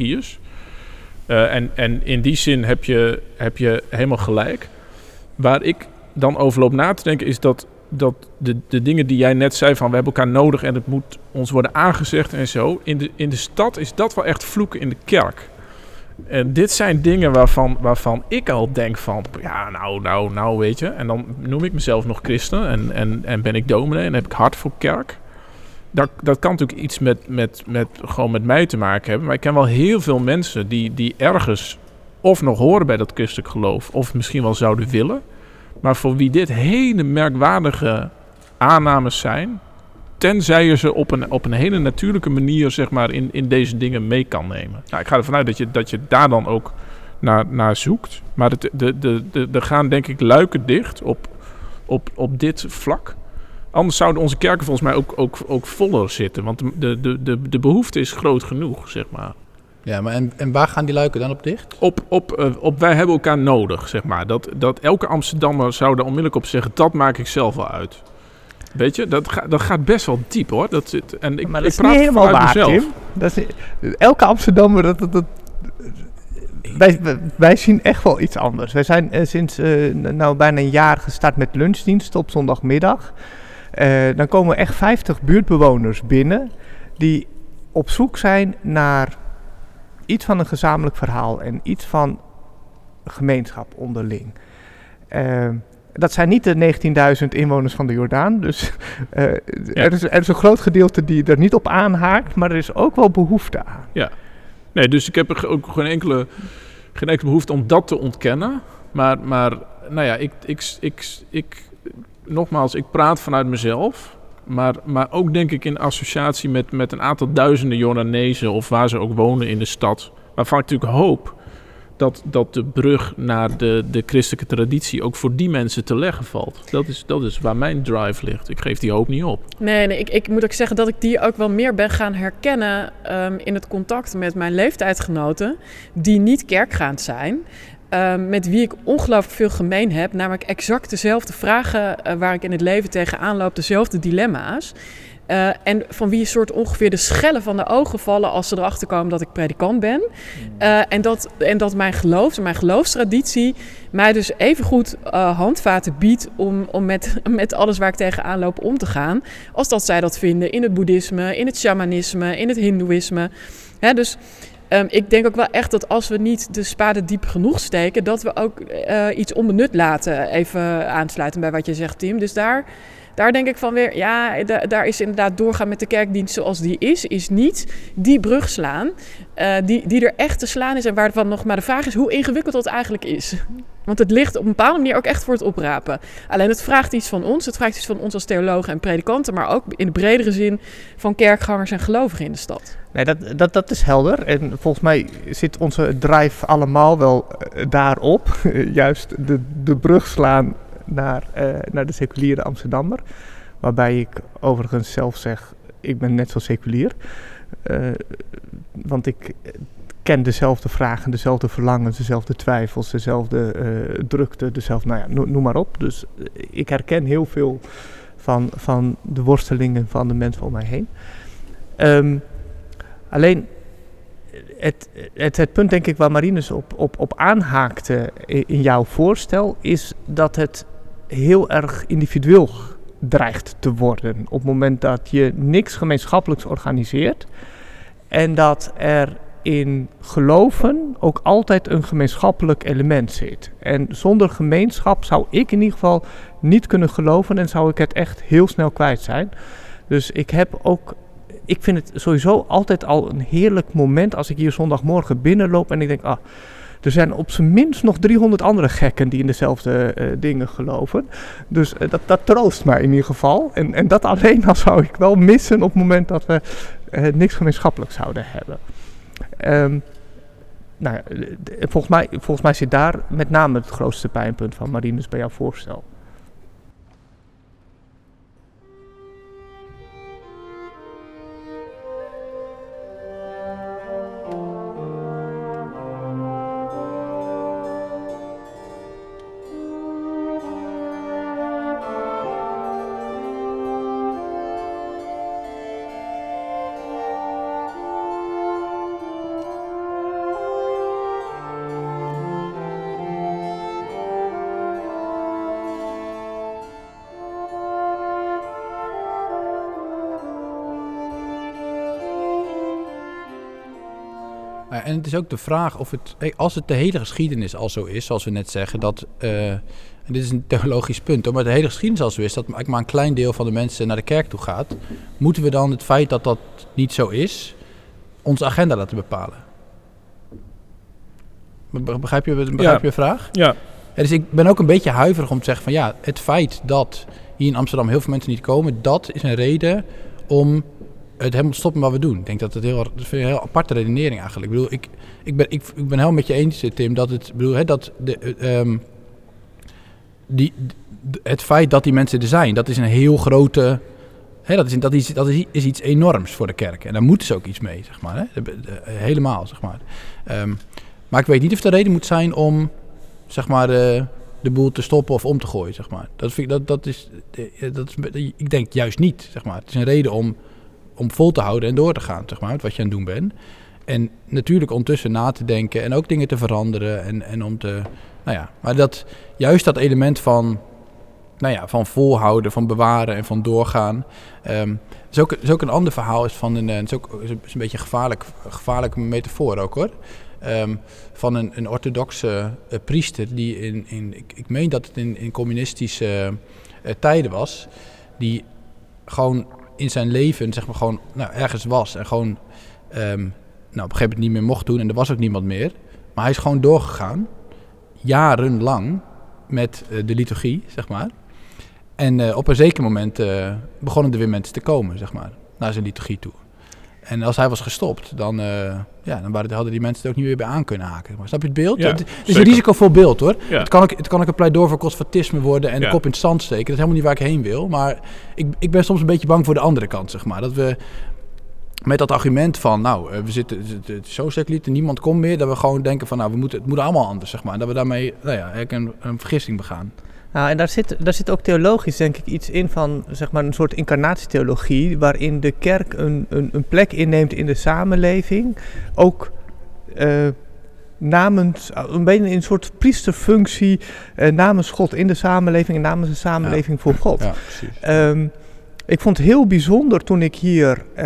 Uh, en, en in die zin heb je, heb je helemaal gelijk. Waar ik dan over loop na te denken is dat dat de, de dingen die jij net zei van we hebben elkaar nodig en het moet ons worden aangezegd en zo. In de, in de stad is dat wel echt vloeken in de kerk. En dit zijn dingen waarvan, waarvan ik al denk van, ja, nou, nou, nou, weet je. En dan noem ik mezelf nog christen en, en, en ben ik dominee en heb ik hart voor kerk. Dat, dat kan natuurlijk iets met, met, met, gewoon met mij te maken hebben. Maar ik ken wel heel veel mensen die, die ergens of nog horen bij dat christelijk geloof, of misschien wel zouden willen. Maar voor wie dit hele merkwaardige aannames zijn, tenzij je ze op een, op een hele natuurlijke manier zeg maar, in, in deze dingen mee kan nemen. Nou, ik ga ervan uit dat je, dat je daar dan ook naar, naar zoekt. Maar het, de, de, de, er gaan denk ik luiken dicht op, op, op dit vlak. Anders zouden onze kerken volgens mij ook, ook, ook voller zitten. Want de, de, de, de behoefte is groot genoeg, zeg maar. Ja, maar en, en waar gaan die luiken dan op dicht? Op, op, eh, op wij hebben elkaar nodig, zeg maar. Dat, dat elke Amsterdammer zou er onmiddellijk op zeggen... dat maak ik zelf wel uit. Weet je, dat, ga, dat gaat best wel diep hoor. Dat zit, en ik, maar dat ik is niet helemaal waar, mezelf. Tim. Dat is, elke Amsterdammer, dat, dat, dat- wij, wij- zien echt wel iets anders. Wij zijn eh, sinds eh, nou bijna een jaar gestart met lunchdienst op zondagmiddag. Eh, dan komen echt 50 buurtbewoners binnen die op zoek zijn naar iets van een gezamenlijk verhaal en iets van gemeenschap onderling. Eh, dat zijn niet de 19.000 inwoners van de Jordaan. Dus eh, er, is, er is een groot gedeelte die er niet op aanhaakt, maar er is ook wel behoefte aan. Nee, dus ik heb er ook geen enkele, geen enkele behoefte om dat te ontkennen. Maar, maar nou ja, ik, ik, ik, ik, nogmaals, ik praat vanuit mezelf. Maar, maar ook denk ik in associatie met, met een aantal duizenden Jordanezen of waar ze ook wonen in de stad. Waarvan ik natuurlijk hoop dat, dat de brug naar de, de christelijke traditie ook voor die mensen te leggen valt. Dat is, dat is waar mijn drive ligt. Ik geef die hoop niet op. Nee, nee ik, ik moet ook zeggen dat ik die ook wel meer ben gaan herkennen ehm, in het contact met mijn leeftijdsgenoten, die niet kerkgaand zijn. Ehm, met wie ik ongelooflijk veel gemeen heb, namelijk exact dezelfde vragen eh, waar ik in het leven tegenaan loop, dezelfde dilemma's. Eh, en van wie een soort ongeveer de schellen van de ogen vallen als ze erachter komen dat ik predikant ben. Eh, en, dat, en dat mijn geloof, mijn geloofstraditie, mij dus evengoed eh handvaten biedt om, om met, met alles waar ik tegenaan loop om te gaan. Als dat zij dat vinden in het boeddhisme, in het shamanisme, in het hindoeïsme. Dus ehm, ik denk ook wel echt dat als we niet de spade diep genoeg steken, dat we ook eh, iets onbenut laten. Even aansluiten bij wat je zegt, Tim. Dus daar, daar denk ik van weer, ja, da- daar is inderdaad doorgaan met de kerkdienst zoals die is, is niet die brug slaan, eh, die, die er echt te slaan is en waarvan nog maar de vraag is hoe ingewikkeld dat eigenlijk is. Want het ligt op een bepaalde manier ook echt voor het oprapen. Alleen het vraagt iets van ons. Het vraagt iets van ons als theologen en predikanten, maar ook in de bredere zin van kerkgangers en gelovigen in de stad. Nee, dat, dat, dat is helder. En volgens mij zit onze drive allemaal wel eh, daarop. Juist de, de brug slaan naar, eh, naar de seculiere Amsterdammer. Waarbij ik overigens zelf zeg, ik ben net zo seculier. Eh, want ik eh, ken dezelfde vragen, dezelfde verlangens, dezelfde twijfels, dezelfde eh, drukte, dezelfde, nou ja, no- noem maar op. Dus eh, ik herken heel veel van, van de worstelingen van de mensen om mij heen. Ehm, Alleen het, het, punt, denk ik, waar Marinus op, op, op aanhaakte in jouw voorstel, is dat het heel erg individueel dreigt te worden. Op het moment dat je niks gemeenschappelijks organiseert en dat er in geloven ook altijd een gemeenschappelijk element zit. En zonder gemeenschap zou ik in ieder geval niet kunnen geloven en zou ik het echt heel snel kwijt zijn. Dus ik heb ook ik vind het sowieso altijd al een heerlijk moment als ik hier zondagmorgen binnenloop en ik denk, ah, er zijn op zijn minst nog 300 andere gekken die in dezelfde eh, dingen geloven. Dus eh, dat, dat troost mij in ieder geval. En, en dat alleen al zou ik wel missen op het moment dat we eh, niks gemeenschappelijk zouden hebben. Ehm, nou volgens, mij, volgens mij zit daar met name het grootste pijnpunt van Marinus bij jouw voorstel. En het is ook de vraag of het, als het de hele geschiedenis al zo is, zoals we net zeggen, dat, uh, en dit is een theologisch punt, hoor, maar de hele geschiedenis al zo is, dat eigenlijk maar een klein deel van de mensen naar de kerk toe gaat, moeten we dan het feit dat dat niet zo is, onze agenda laten bepalen? Begrijp je, begrijp ja. je vraag? Ja. ja. Dus ik ben ook een beetje huiverig om te zeggen van ja, het feit dat hier in Amsterdam heel veel mensen niet komen, dat is een reden om het helemaal stoppen wat we doen. Ik denk dat het heel, dat vind ik een heel aparte redenering eigenlijk. Ik bedoel, ik, ik, ben, ik, ben helemaal met je eens, Tim, dat het, bedoel, hè, dat de, um, die, het feit dat die mensen er zijn, dat is een heel grote. Hè, dat, is, dat, is, dat is, is iets enorms voor de kerk. En daar moeten ze ook iets mee, zeg maar. Hè? helemaal, zeg maar. Um, maar ik weet niet of de reden moet zijn om, zeg maar, de, de boel te stoppen of om te gooien, zeg maar. Dat, vind ik, dat, dat, is, dat is, ik denk juist niet, zeg maar. Het is een reden om om vol te houden en door te gaan, zeg maar, wat je aan het doen bent. En natuurlijk ondertussen na te denken en ook dingen te veranderen en, en om te, nou ja, maar dat, juist dat element van, nou ja, van volhouden, van bewaren en van doorgaan. Um, is, ook, is ook een ander verhaal, is van een, is ook is een beetje gevaarlijk, gevaarlijke metafoor ook hoor. Um, van een, een orthodoxe uh, priester die in, in ik, ik meen dat het in, in communistische uh, tijden was, die gewoon in zijn leven zeg maar, gewoon nou, ergens was en gewoon um, nou, op een gegeven moment niet meer mocht doen en er was ook niemand meer. Maar hij is gewoon doorgegaan, jarenlang, met uh, de liturgie, zeg maar. En uh, op een zeker moment uh, begonnen er weer mensen te komen, zeg maar, naar zijn liturgie toe. En als hij was gestopt, dan, uh, ja, dan waren, hadden die mensen er ook niet meer bij aan kunnen haken. Maar snap je het beeld? Ja, het is een risicovol beeld hoor. Ja. Het, kan ook, het kan ook een pleidooi voor conservatisme worden en de kop in het zand steken. Dat is helemaal niet waar ik heen wil. Maar ik, ik ben soms een beetje bang voor de andere kant, zeg maar. Dat we met dat argument van, nou, eh, we zitten, het zo seculier, niemand komt meer. Dat we gewoon denken van, nou, we moeten, het moet allemaal anders, zeg maar. En dat we daarmee, nou ja, een, een vergissing begaan. Nou, en daar zit, daar zit ook theologisch denk ik iets in van zeg maar, een soort incarnatietheologie, waarin de kerk een, een, een plek inneemt in de samenleving. Ook uh, namens, een beetje in een soort priesterfunctie uh, namens God in de samenleving en namens de samenleving voor God. Ja, precies. Um, ik vond het heel bijzonder toen ik hier uh,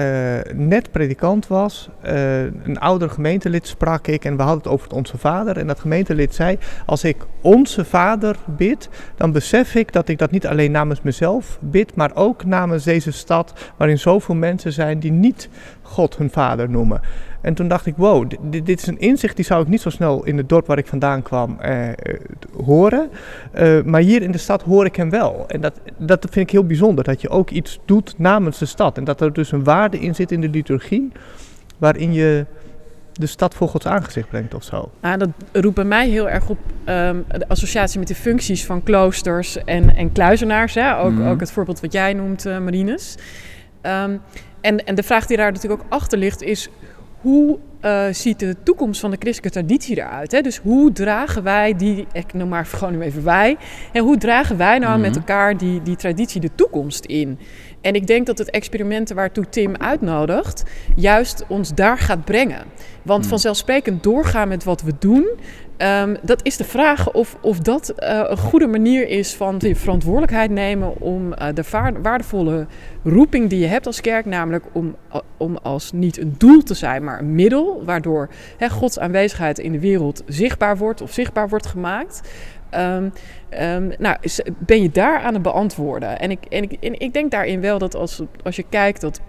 net predikant was. Uh, een ouder gemeentelid sprak ik en we hadden het over het Onze Vader. En dat gemeentelid zei, als ik Onze Vader bid, dan besef ik dat ik dat niet alleen namens mezelf bid, maar ook namens deze stad waarin zoveel mensen zijn die niet God hun Vader noemen. En toen dacht ik, wow, dit, dit, is een inzicht die zou ik niet zo snel in het dorp waar ik vandaan kwam eh, horen. Uh, maar hier in de stad hoor ik hem wel. En dat, dat vind ik heel bijzonder, dat je ook iets doet namens de stad. En dat er dus een waarde in zit in de liturgie, waarin je de stad voor Gods aangezicht brengt of zo. Ah, dat roept bij mij heel erg op um, de associatie met de functies van kloosters en, en kluizenaars. Hè? Ook, mm -hmm. ook het voorbeeld wat jij noemt, uh, Marines. Um, en, en de vraag die daar natuurlijk ook achter ligt is hoe uh, ziet de toekomst van de christelijke traditie eruit? Hè? Dus hoe dragen wij die, ik noem maar gewoon nu even wij, hè, hoe dragen wij nou mm -hmm. met elkaar die, die traditie de toekomst in? En ik denk dat het experimenten waartoe Tim uitnodigt, juist ons daar gaat brengen. Want vanzelfsprekend doorgaan met wat we doen, um, dat is de vraag of, of dat uh, een goede manier is van de verantwoordelijkheid nemen om uh, de waardevolle roeping die je hebt als kerk, namelijk om, om als niet een doel te zijn, maar een middel, waardoor Gods aanwezigheid in de wereld zichtbaar wordt of zichtbaar wordt gemaakt. Um, um, nou, ben je daar aan het beantwoorden? En ik, en ik, en ik denk daarin wel dat als, als je kijkt dat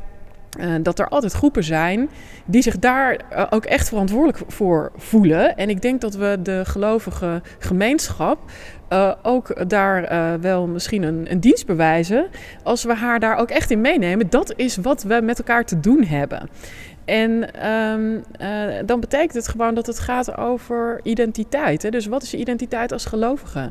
uh, dat er altijd groepen zijn die zich daar uh, ook echt verantwoordelijk voor voelen. En ik denk dat we de gelovige gemeenschap uh, ook daar wel misschien een, dienst bewijzen. Als we haar daar ook echt in meenemen. Dat is wat we met elkaar te doen hebben. En um, uh, dan betekent het gewoon dat het gaat over identiteit. Hè? Dus wat is je identiteit als gelovige?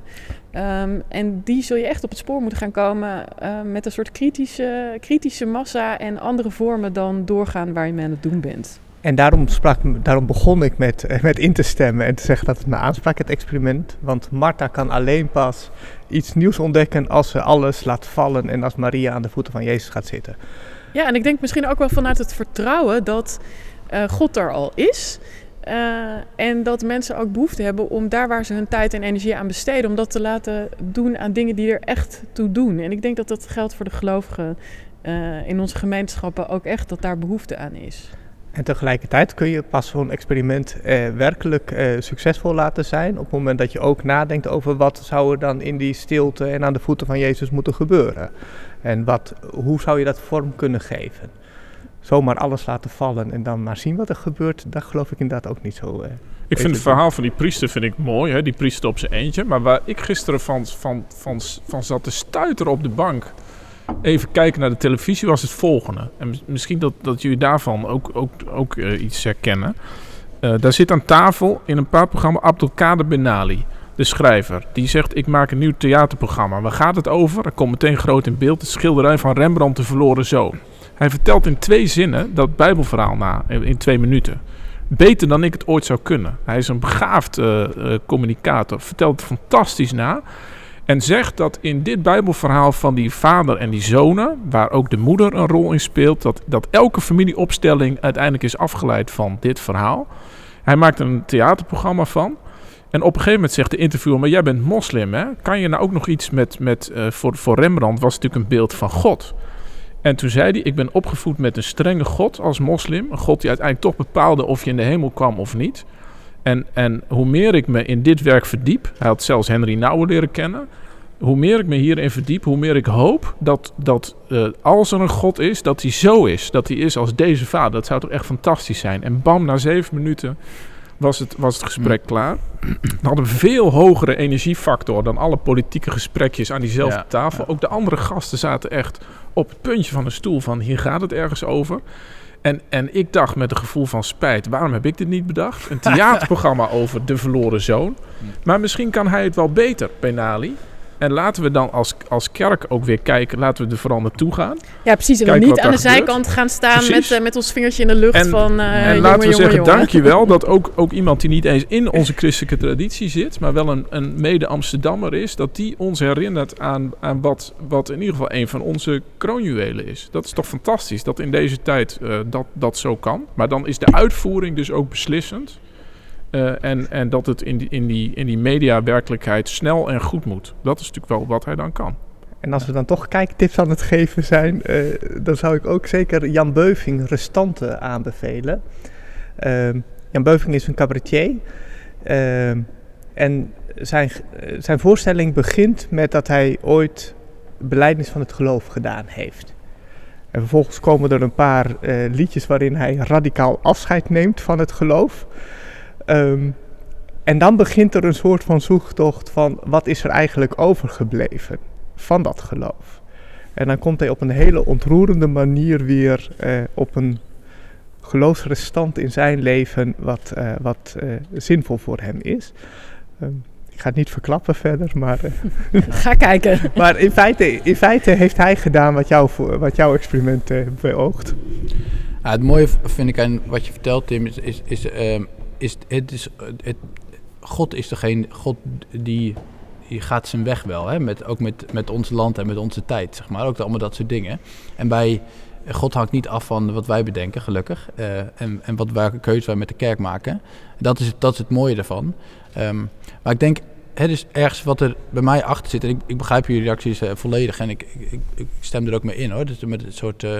Um, en die zul je echt op het spoor moeten gaan komen uh, met een soort kritische, kritische massa en andere vormen dan doorgaan waar je mee aan het doen bent. En daarom, sprak, daarom begon ik met, met in te stemmen en te zeggen dat het me aansprak, het experiment. Want Martha kan alleen pas iets nieuws ontdekken als ze alles laat vallen en als Maria aan de voeten van Jezus gaat zitten. Ja, en ik denk misschien ook wel vanuit het vertrouwen dat uh, God er al is. Uh, en dat mensen ook behoefte hebben om daar waar ze hun tijd en energie aan besteden, om dat te laten doen aan dingen die er echt toe doen. En ik denk dat dat geldt voor de gelovigen uh, in onze gemeenschappen ook echt, dat daar behoefte aan is. En tegelijkertijd kun je pas zo'n experiment eh, werkelijk eh, succesvol laten zijn op het moment dat je ook nadenkt over wat zou er dan in die stilte en aan de voeten van Jezus moeten gebeuren. En wat, hoe zou je dat vorm kunnen geven? Zomaar alles laten vallen en dan maar zien wat er gebeurt, dat geloof ik inderdaad ook niet zo. Eh, Ik vind het verhaal van die priester vind ik mooi, hè? die priester op zijn eentje. Maar waar ik gisteren van, van, van, van zat te stuiteren op de bank, even kijken naar de televisie, was het volgende. En mis- misschien dat, dat jullie daarvan ook, ook, ook eh, iets herkennen. Eh, daar zit aan tafel in een paar programma Abdelkader Benali, de schrijver. Die zegt, ik maak een nieuw theaterprogramma. Waar gaat het over? Er komt meteen groot in beeld de schilderij van Rembrandt, de verloren zoon. Hij vertelt in twee zinnen dat bijbelverhaal na, in twee minuten. Beter dan ik het ooit zou kunnen. Hij is een begaafd eh, eh, communicator. Vertelt het fantastisch na. En zegt dat in dit Bijbelverhaal van die vader en die zonen, waar ook de moeder een rol in speelt, dat, dat elke familieopstelling uiteindelijk is afgeleid van dit verhaal. Hij maakt een theaterprogramma van. En op een gegeven moment zegt de interviewer, maar jij bent moslim, hè? Kan je nou ook nog iets met, met eh, voor, voor Rembrandt was natuurlijk een beeld van God. En toen zei hij, ik ben opgevoed met een strenge God als moslim. Een God die uiteindelijk toch bepaalde of je in de hemel kwam of niet. En, en hoe meer ik me in dit werk verdiep, hij had zelfs Henry Nouwen leren kennen. Hoe meer ik me hierin verdiep, hoe meer ik hoop dat, dat eh, als er een God is, dat hij zo is. Dat hij is als deze vader. Dat zou toch echt fantastisch zijn. En bam, na zeven minuten was het, was het gesprek klaar. We hadden een veel hogere energiefactor dan alle politieke gesprekjes aan diezelfde Ja, tafel. Ook de andere gasten zaten echt op het puntje van de stoel van hier gaat het ergens over. En, en ik dacht met een gevoel van spijt, waarom heb ik dit niet bedacht? Een theaterprogramma over de verloren zoon. Maar misschien kan hij het wel beter, Benali. En laten we dan als, als kerk ook weer kijken, laten we er vooral naartoe gaan. Ja, precies. En niet aan de gebeurt. zijkant gaan staan met, eh, met ons vingertje in de lucht En- van... eh en jongen, laten we jongen, zeggen, jongen. dankjewel dat ook, ook iemand die niet eens in onze christelijke traditie zit, maar wel een, een mede-Amsterdammer is, dat die ons herinnert aan, aan wat, wat in ieder geval een van onze kroonjuwelen is. Dat is toch fantastisch dat in deze tijd eh, dat, dat zo kan. Maar dan is de uitvoering dus ook beslissend. Eh, en, en dat het in die, in, die, in die media-werkelijkheid snel en goed moet. Dat is natuurlijk wel wat hij dan kan. En als we dan toch kijktips aan het geven zijn, eh, dan zou ik ook zeker Jan Beuving Restanten aanbevelen. Ehm, Jan Beuving is een cabaretier. Ehm, en zijn, eh, zijn voorstelling begint met dat hij ooit beleidnis van het geloof gedaan heeft. En vervolgens komen er een paar liedjes waarin hij radicaal afscheid neemt van het geloof. Ehm, en dan begint er een soort van zoektocht van wat is er eigenlijk overgebleven van dat geloof. En dan komt hij op een hele ontroerende manier weer eh, op een geloofsrestant in zijn leven wat, eh, wat eh, zinvol voor hem is. Ehm, ik ga het niet verklappen verder, maar, eh, Ga kijken. maar in, feite, in feite heeft hij gedaan wat, jou voor, wat jouw experiment eh, beoogt. Ja, het mooie vind ik aan wat je vertelt, Tim, is, is, is, ehm, is, het is het, God is degene, God die, gaat zijn weg wel, hè? Met, ook met, met ons land en met onze tijd, zeg maar. Ook allemaal dat soort dingen. En bij God hangt niet af van wat wij bedenken, gelukkig. eh, en, en wat, welke keuze wij met de kerk maken. Dat is, dat is het mooie daarvan. Ehm, maar ik denk, het is ergens wat er bij mij achter zit. En ik, ik begrijp jullie reacties eh, volledig. En ik, ik, ik, stem er ook mee in hoor. Dus met het soort. eh,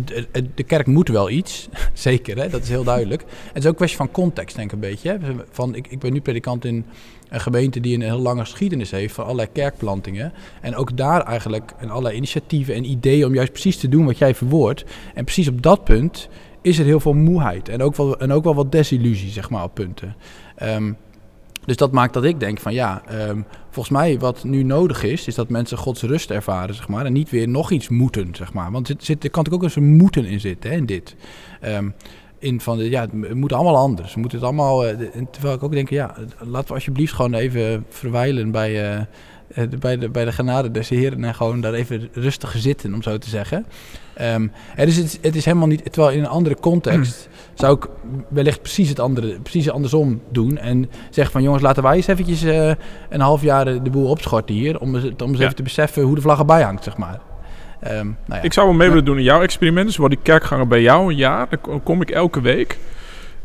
de- de kerk moet wel iets, zeker, hè? dat is heel duidelijk. Het is ook een kwestie van context, denk ik een beetje. Hè? Van, ik, ik ben nu predikant in een gemeente die een heel lange geschiedenis heeft van allerlei kerkplantingen. En ook daar eigenlijk en allerlei initiatieven en ideeën om juist precies te doen wat jij verwoordt. En precies op dat punt is er heel veel moeheid en ook wel, en ook wel wat desillusie, zeg maar, op punten. Ehm, dus dat maakt dat ik denk van ja, ehm, volgens mij wat nu nodig is, is dat mensen Gods rust ervaren, zeg maar. En niet weer nog iets moeten, zeg maar. Want er, zit, er kan natuurlijk ook eens een moeten in zitten, hè, in dit. Ehm, in van, ja, het moet allemaal anders. We moeten het allemaal, eh, terwijl ik ook denk, ja, laten we alsjeblieft gewoon even verwijlen bij, eh, bij, de, bij de genade des Heren en gewoon daar even rustig zitten, om zo te zeggen. Ehm, het, is, het, is- het is helemaal niet, terwijl in een andere context zou ik wellicht precies het andere, precies andersom doen. En zeggen van jongens, laten wij eens eventjes eh, een half jaar de de boel opschorten hier. Om, om eens Ja. even te beseffen hoe de vlag erbij hangt, zeg maar. Ehm, nou ja. Ik zou wel mee willen doen in jouw experiment. Dus word ik kerkganger bij jou een jaar. Dan ko- kom ik elke week.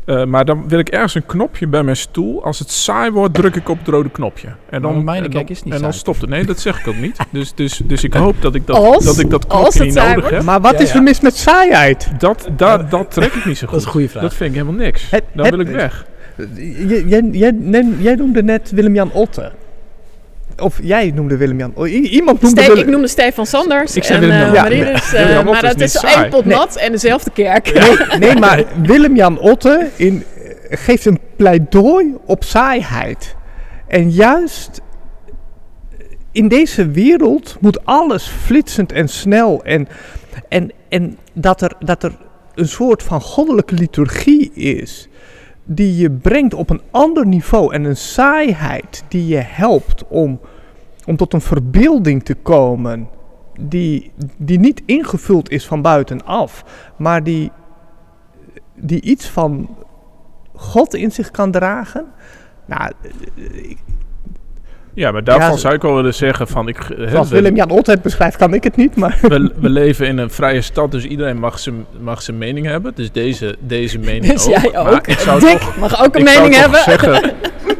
Eh, maar dan wil ik ergens een knopje bij mijn stoel. Als het saai wordt, druk ik op het rode knopje. En dan, Maar mijn en dan, is niet en dan saai. stopt het. Nee, dat zeg ik ook niet. Dus, dus, dus ik hoop dat ik dat, Als- dat, ik dat als knopje het niet saai nodig wordt. heb. Maar wat Ja, is ja. er mis met saaiheid? Dat, dat, dat trek ik niet zo goed. Dat is een goede vraag. Dat vind ik helemaal niks. Het- Dan het- wil ik weg. Jij, jij, jij noemde net Willem-Jan Otte. Of jij noemde Willem-Jan o- i- Iemand noemde ik noemde Stefan Sanders Ik zei Willem-Jan eh, Ja, eh, Willem-Jan maar dat is één pot nat en dezelfde kerk. Nee, nee, maar Willem-Jan Otte in, eh, geeft een pleidooi op saaiheid. En juist in deze wereld moet alles flitsend en snel. En, en, en dat, er, dat er een soort van goddelijke liturgie is. Die je brengt op een ander niveau. En een saaiheid die je helpt om, om tot een verbeelding te komen. Die, die niet ingevuld is van buitenaf. Maar die, die iets van God in zich kan dragen. Nou, Ja, maar daarvan Ja, zou ik wel willen zeggen van... Ik, zoals Willem-Jan Otte het beschrijft, kan ik het niet. Maar we, we leven in een vrije stad, dus iedereen mag zijn, mag zijn mening hebben. Dus deze, deze mening Dus ook. jij Maar ook. ik zou Dick toch, mag ook een mening hebben. zeggen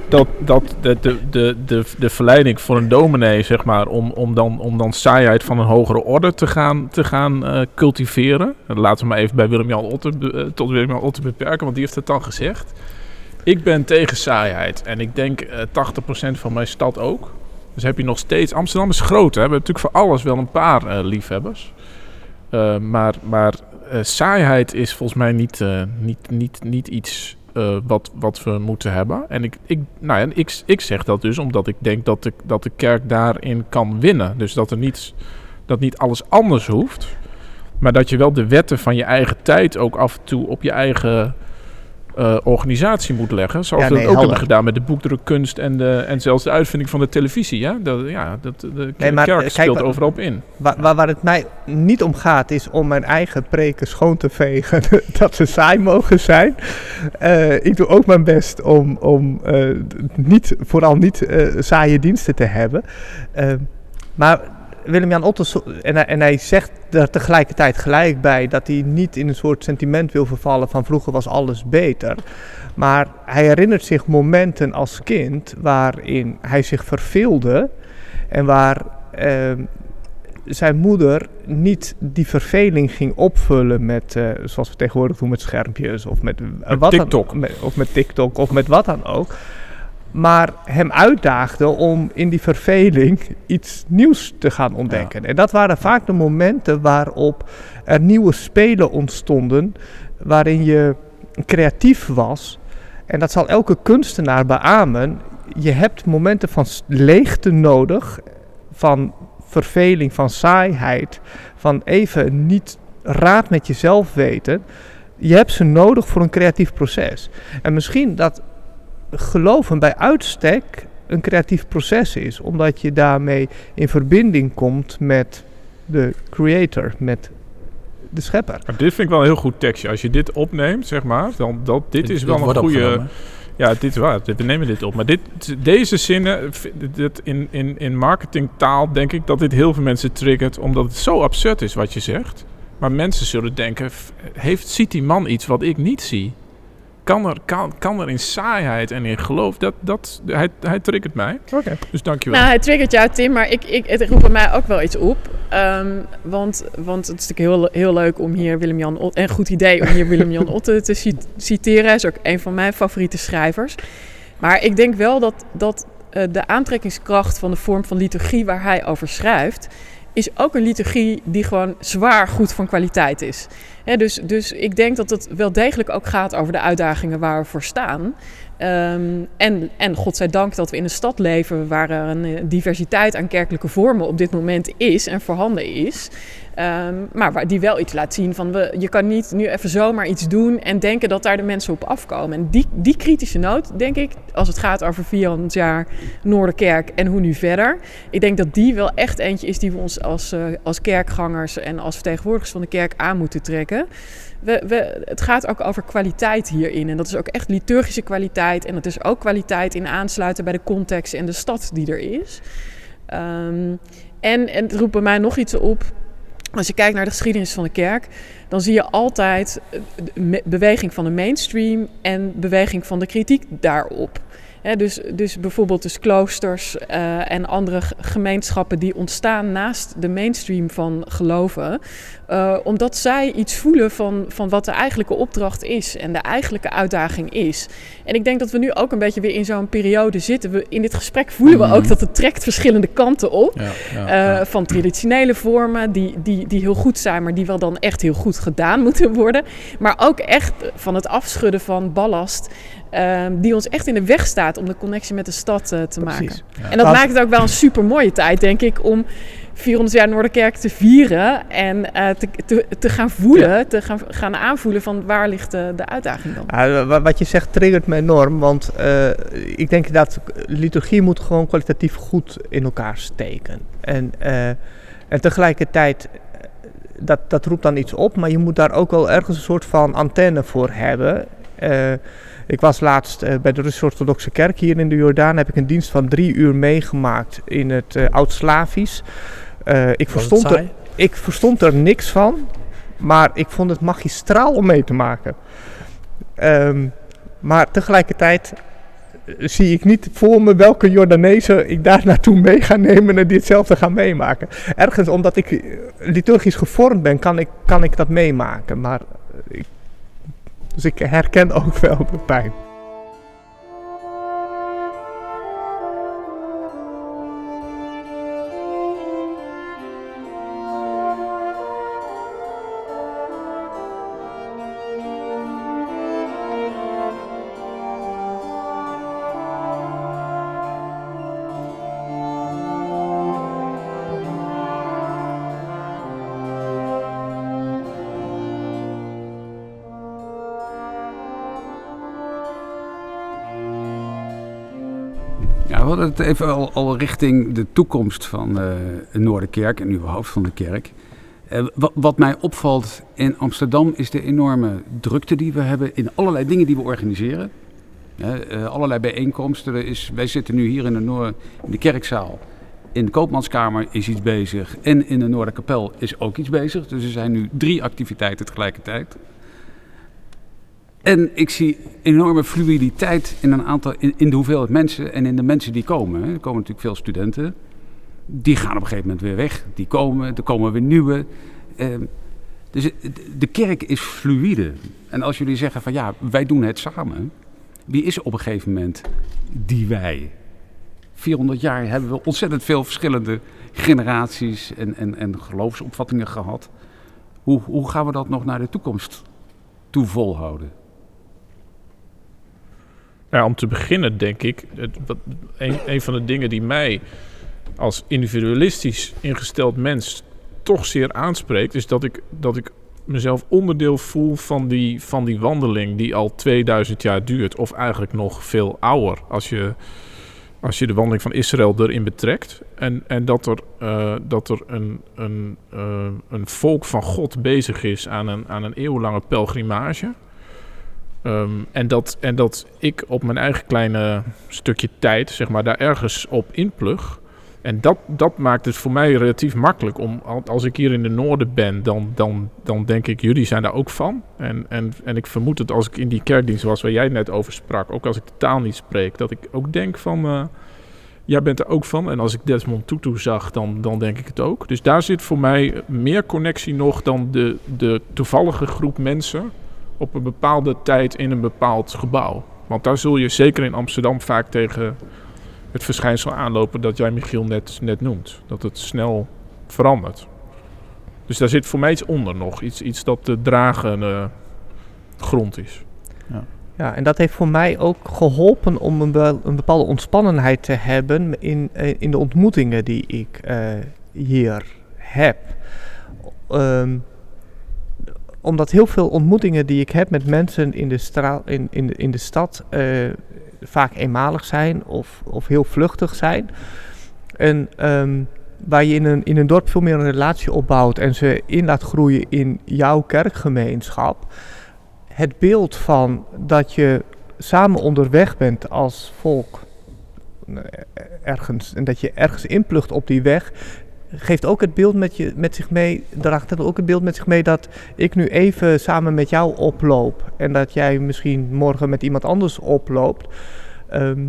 dat, dat de, de, de, de, de verleiding voor een dominee, zeg maar, om, om, dan, om dan saaiheid van een hogere orde te gaan, te gaan eh, cultiveren. En Laten we maar even bij Willem-Jan Otte, be- eh, tot Willem-Jan Otte beperken, want die heeft het dan gezegd. Ik ben tegen saaiheid en ik denk eh 80% van mijn stad ook. Dus heb je nog steeds... Amsterdam is groot, hè. We hebben natuurlijk voor alles wel een paar eh, liefhebbers. Eh, maar maar saaiheid is volgens mij niet, niet, niet, niet iets wat, wat we moeten hebben. En ik, ik, nou ja, ik, ik zeg dat dus omdat ik denk dat de, dat de kerk daarin kan winnen. Dus dat er dat niet alles anders hoeft. Maar dat je wel de wetten van je eigen tijd ook af en toe op je eigen eh, organisatie moet leggen. Zoals Ja, we dat ook helder. hebben gedaan met de boekdrukkunst en, de, en zelfs de uitvinding van de televisie. Ja? Dat, ja, dat, de Nee, maar, kerk eh, kijk, speelt overal op in. waar, waar, waar het mij niet om gaat, is om mijn eigen preken schoon te vegen. dat ze saai mogen zijn. Eh, ik doe ook mijn best om, om niet, vooral niet saaie diensten te hebben. Maar Willem-Jan Otters, en, hij- en hij zegt er tegelijkertijd gelijk bij dat hij niet in een soort sentiment wil vervallen van vroeger was alles beter. Maar hij herinnert zich momenten als kind waarin hij zich verveelde en waar ehm, zijn moeder niet die verveling ging opvullen met, eh, zoals we tegenwoordig doen, met schermpjes of met, eh, Met wat dan- TikTok. met- of met TikTok of met wat dan ook. Maar hem uitdaagde om in die verveling iets nieuws te gaan ontdekken. En dat waren vaak de momenten waarop er nieuwe spelen ontstonden, waarin je creatief was. En dat zal elke kunstenaar beamen. Je hebt momenten van leegte nodig, van verveling, van saaiheid, van even niet raad met jezelf weten. Je hebt ze nodig voor een creatief proces. En misschien dat geloven bij uitstek een creatief proces is, omdat je daarmee in verbinding komt met de creator, met de schepper. Maar dit vind ik wel een heel goed tekstje. Als je dit opneemt, zeg maar, dan dat dit is wel een goede. opgenomen. Ja, dit is waar. We nemen dit op. Maar dit, deze zinnen, dit in, in, in marketingtaal denk ik dat dit heel veel mensen triggert, omdat het zo absurd is wat je zegt. Maar mensen zullen denken, heeft, ziet die man iets wat ik niet zie? Kan er, kan, kan er in saaiheid en in geloof, dat, dat, hij, hij triggert mij. Oké. Dus dankjewel. Nou, hij triggert jou, Tim, maar ik, ik, het roept bij mij ook wel iets op. Ehm, want, want het is natuurlijk heel, heel leuk om hier Willem-Jan Otte... En goed idee om hier Willem-Jan Otte te cit- citeren. Hij is ook een van mijn favoriete schrijvers. Maar ik denk wel dat, dat eh, de aantrekkingskracht van de vorm van liturgie waar hij over schrijft... is ook een liturgie die gewoon zwaar goed van kwaliteit is. Dus, dus ik denk dat het wel degelijk ook gaat over de uitdagingen waar we voor staan. Ehm, en, en godzijdank dat we in een stad leven waar er een eh, diversiteit aan kerkelijke vormen op dit moment is en voorhanden is. Ehm, maar waar die wel iets laat zien van we, je kan niet nu even zomaar iets doen en denken dat daar de mensen op afkomen. En die, die kritische noot, denk ik, als het gaat over 400 jaar Noorderkerk en hoe nu verder. Ik denk dat die wel echt eentje is die we ons als, eh, als kerkgangers en als vertegenwoordigers van de kerk aan moeten trekken. We, het gaat ook over kwaliteit hierin. En dat is ook echt liturgische kwaliteit. En dat is ook kwaliteit in aansluiten bij de context en de stad die er is. Ehm, en, en het roept bij mij nog iets op. als je kijkt naar de geschiedenis van de kerk, dan zie je altijd beweging van de mainstream en beweging van de kritiek daarop dus, dus bijvoorbeeld dus kloosters uh, en andere gemeenschappen die ontstaan naast de mainstream van geloven. Uh, omdat zij iets voelen van, van wat de eigenlijke opdracht is en de eigenlijke uitdaging is. En ik denk dat we nu ook een beetje weer in zo'n periode zitten. We, in dit gesprek voelen we ook mhm. dat het trekt verschillende kanten op. Ja, ja, uh, van traditionele vormen die, die, die heel goed zijn, maar die wel dan echt heel goed gedaan moeten worden. Maar ook echt van het afschudden van ballast. Ehm, die ons echt in de weg staat om de connectie met de stad uh, te maken. En dat maakt het ook wel een super mooie tijd, denk ik, om 400 jaar Noorderkerk te vieren en uh, te, te, te, gaan voelen, te gaan, gaan aanvoelen van waar ligt de, de uitdaging dan. Wat je zegt triggert me enorm, want uh, ik denk dat liturgie moet gewoon kwalitatief goed in elkaar steken. En, en tegelijkertijd dat, dat roept dan iets op, maar je moet daar ook wel ergens een soort van antenne voor hebben. Uh, ik was laatst uh, bij de Russisch-Orthodoxe Kerk hier in de Jordaan. Heb ik een dienst van drie uur meegemaakt in het uh, Oud-Slavisch. Ik, verstond er, ik verstond er niks van, maar ik vond het magistraal om mee te maken. Um, maar tegelijkertijd zie ik niet voor me welke Jordanezen ik daar naartoe mee ga nemen en die hetzelfde gaan meemaken. Ergens omdat ik liturgisch gevormd ben, kan ik, kan ik dat meemaken. Maar ik dus ik herken ook wel de pijn. Het even al, al richting de toekomst van uh, Noorderkerk en überhaupt van de kerk. Uh, wat, mij opvalt in Amsterdam is de enorme drukte die we hebben in allerlei dingen die we organiseren. Uh, allerlei bijeenkomsten. Er is, wij zitten nu hier in de, in de kerkzaal. In de Koopmanskamer is iets bezig. En in de Noorderkapel is ook iets bezig. Dus er zijn nu drie activiteiten tegelijkertijd. En ik zie enorme fluiditeit in, een aantal, in, de hoeveelheid mensen en in de mensen die komen. Er komen natuurlijk veel studenten. Die gaan op een gegeven moment weer weg. Die komen, er komen weer nieuwe. Ehm, dus de kerk is fluide. En als jullie zeggen van ja, wij doen het samen. Wie is op een gegeven moment die wij? 400 jaar hebben we ontzettend veel verschillende generaties en, en, en geloofsopvattingen gehad. Hoe, hoe gaan we dat nog naar de toekomst toe volhouden? Nou, om te beginnen denk ik, het, wat, een, van de dingen die mij als individualistisch ingesteld mens toch zeer aanspreekt, is dat ik, dat ik mezelf onderdeel voel van die, van die wandeling die al 2000 jaar duurt. Of eigenlijk nog veel ouder als je, als je de wandeling van Israël erin betrekt. En, en dat er, uh, dat er een, een, uh, een volk van God bezig is aan een, aan een eeuwenlange pelgrimage. Um, en, dat, en dat ik op mijn eigen kleine stukje tijd, zeg maar, daar ergens op inplug. En dat, dat maakt het voor mij relatief makkelijk. Om, als ik hier in de noorden ben, dan, dan, dan denk ik, jullie zijn daar ook van. En, en, en ik vermoed dat als ik in die kerkdienst was waar jij net over sprak, ook als ik de taal niet spreek, dat ik ook denk van, uh, jij bent er ook van. En als ik Desmond Tutu zag, dan, dan denk ik het ook. Dus daar zit voor mij meer connectie nog dan de, de toevallige groep mensen op een bepaalde tijd in een bepaald gebouw. Want daar zul je zeker in Amsterdam vaak tegen het verschijnsel aanlopen dat jij Michiel net, net noemt. Dat het snel verandert. Dus daar zit voor mij iets onder nog. Iets, iets dat de dragende grond is. Ja. ja, en dat heeft voor mij ook geholpen om een, een bepaalde ontspannenheid te hebben in, eh, in de ontmoetingen die ik uh, hier heb. Um, omdat heel veel ontmoetingen die ik heb met mensen in de, straal, in, in, in de stad uh, vaak eenmalig zijn of, of heel vluchtig zijn. En um, waar je in een, in een dorp veel meer een relatie opbouwt en ze in laat groeien in jouw kerkgemeenschap. Het beeld van dat je samen onderweg bent als volk eh, ergens en dat je ergens inplucht op die weg, geeft ook het beeld met, je, met zich mee, draagt ook het beeld met zich mee dat ik nu even samen met jou oploop. En dat jij misschien morgen met iemand anders oploopt. Ehm,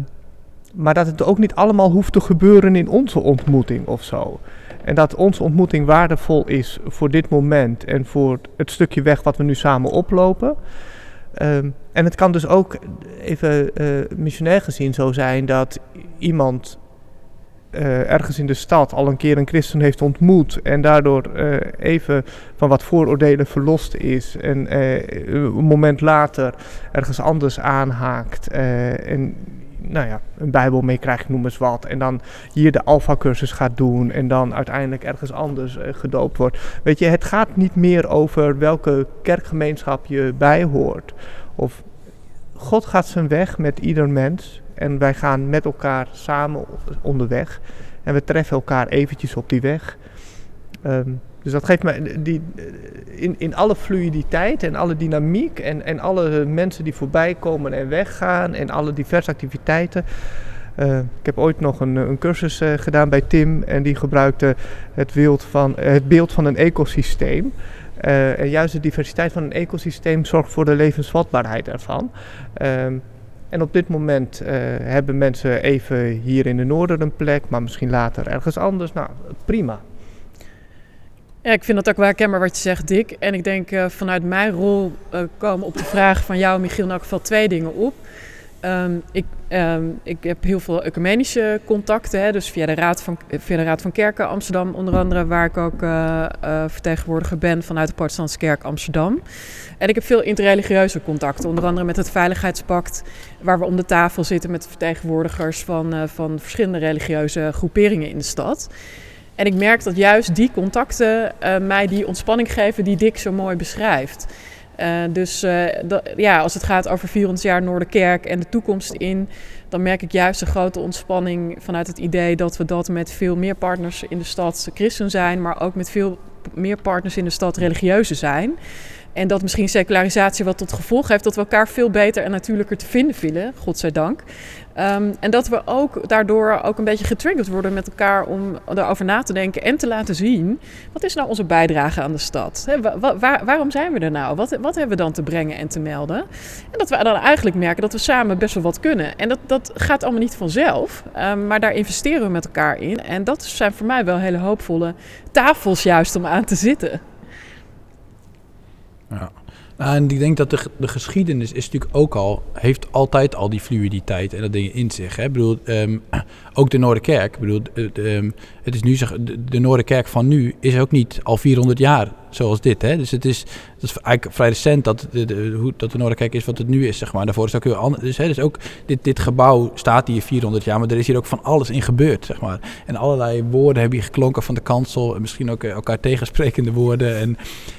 maar dat het ook niet allemaal hoeft te gebeuren in onze ontmoeting of zo. En dat onze ontmoeting waardevol is voor dit moment en voor het stukje weg wat we nu samen oplopen. Ehm, en het kan dus ook even uh, missionair gezien zo zijn dat iemand uh, ergens in de stad al een keer een christen heeft ontmoet en daardoor uh, even van wat vooroordelen verlost is en een moment later ergens anders aanhaakt en nou ja, een Bijbel meekrijgt, noem eens wat. En dan hier de Alpha-cursus gaat doen. En dan uiteindelijk ergens anders gedoopt wordt. Weet je, het gaat niet meer over welke kerkgemeenschap je bijhoort. Of God gaat zijn weg met ieder mens. En wij gaan met elkaar samen onderweg. En we treffen elkaar eventjes op die weg. Um, dus dat geeft me die, in, in alle fluiditeit en alle dynamiek en, en alle mensen die voorbij komen en weggaan en alle diverse activiteiten. Uh, ik heb ooit nog een, een cursus uh, gedaan bij Tim en die gebruikte het beeld van, het beeld van een ecosysteem. en juist de diversiteit van een ecosysteem zorgt voor de levensvatbaarheid ervan. Ehm, en op dit moment hebben mensen even hier in de noorden een plek, maar misschien later ergens anders. Nou, prima. Ja, ik vind dat ook wel herkenbaar wat je zegt, Dick. En ik denk uh, vanuit mijn rol uh, komen op de vraag van jou, Michiel, in elk geval twee dingen op. Um, ik, um, ik heb heel veel ecumenische contacten, hè, dus via de, Raad van, via de Raad van Kerken Amsterdam onder andere, waar ik ook uh, vertegenwoordiger ben vanuit de Protestantse Kerk Amsterdam. En ik heb veel interreligieuze contacten, onder andere met het Veiligheidspact, waar we om de tafel zitten met vertegenwoordigers van, van verschillende religieuze groeperingen in de stad. En ik merk dat juist die contacten mij die ontspanning geven die Dick zo mooi beschrijft. Uh, dus dat, ja, als het gaat over 400 jaar Noorderkerk en de toekomst in, dan merk ik juist een grote ontspanning vanuit het idee dat we dat met veel meer partners in de stad christen zijn, maar ook met veel meer partners in de stad religieuze zijn. En dat misschien secularisatie wat tot gevolg heeft dat we elkaar veel beter en natuurlijker te vinden vinden, godzijdank. Um, en dat we ook daardoor ook een beetje getriggerd worden met elkaar om erover na te denken en te laten zien. Wat is nou onze bijdrage aan de stad? Waarom zijn we er nou? Wat, wat hebben we dan te brengen en te melden? En dat we dan eigenlijk merken dat we samen best wel wat kunnen. En dat, dat gaat allemaal niet vanzelf, um, maar daar investeren we met elkaar in. En dat zijn voor mij wel hele hoopvolle tafels juist om aan te zitten. Ja. En ik denk dat de, de geschiedenis is natuurlijk ook al, heeft altijd al die fluiditeit en dat dingen in zich. Hè? Bedoel, um, ook de Noorderkerk. Bedoel, um, het is nu zeg, de, de Noorderkerk van nu is ook niet al 400 jaar zoals dit. Hè? Dus het is, het is eigenlijk vrij recent dat de, hoe, dat de Noorderkerk is wat het nu is, zeg maar. Daarvoor is het ook heel anders. Dus, hè, dus ook dit, dit gebouw staat hier 400 jaar, maar er is hier ook van alles in gebeurd, zeg maar. En allerlei woorden hebben hier geklonken van de kansel. En misschien ook elkaar tegensprekende woorden en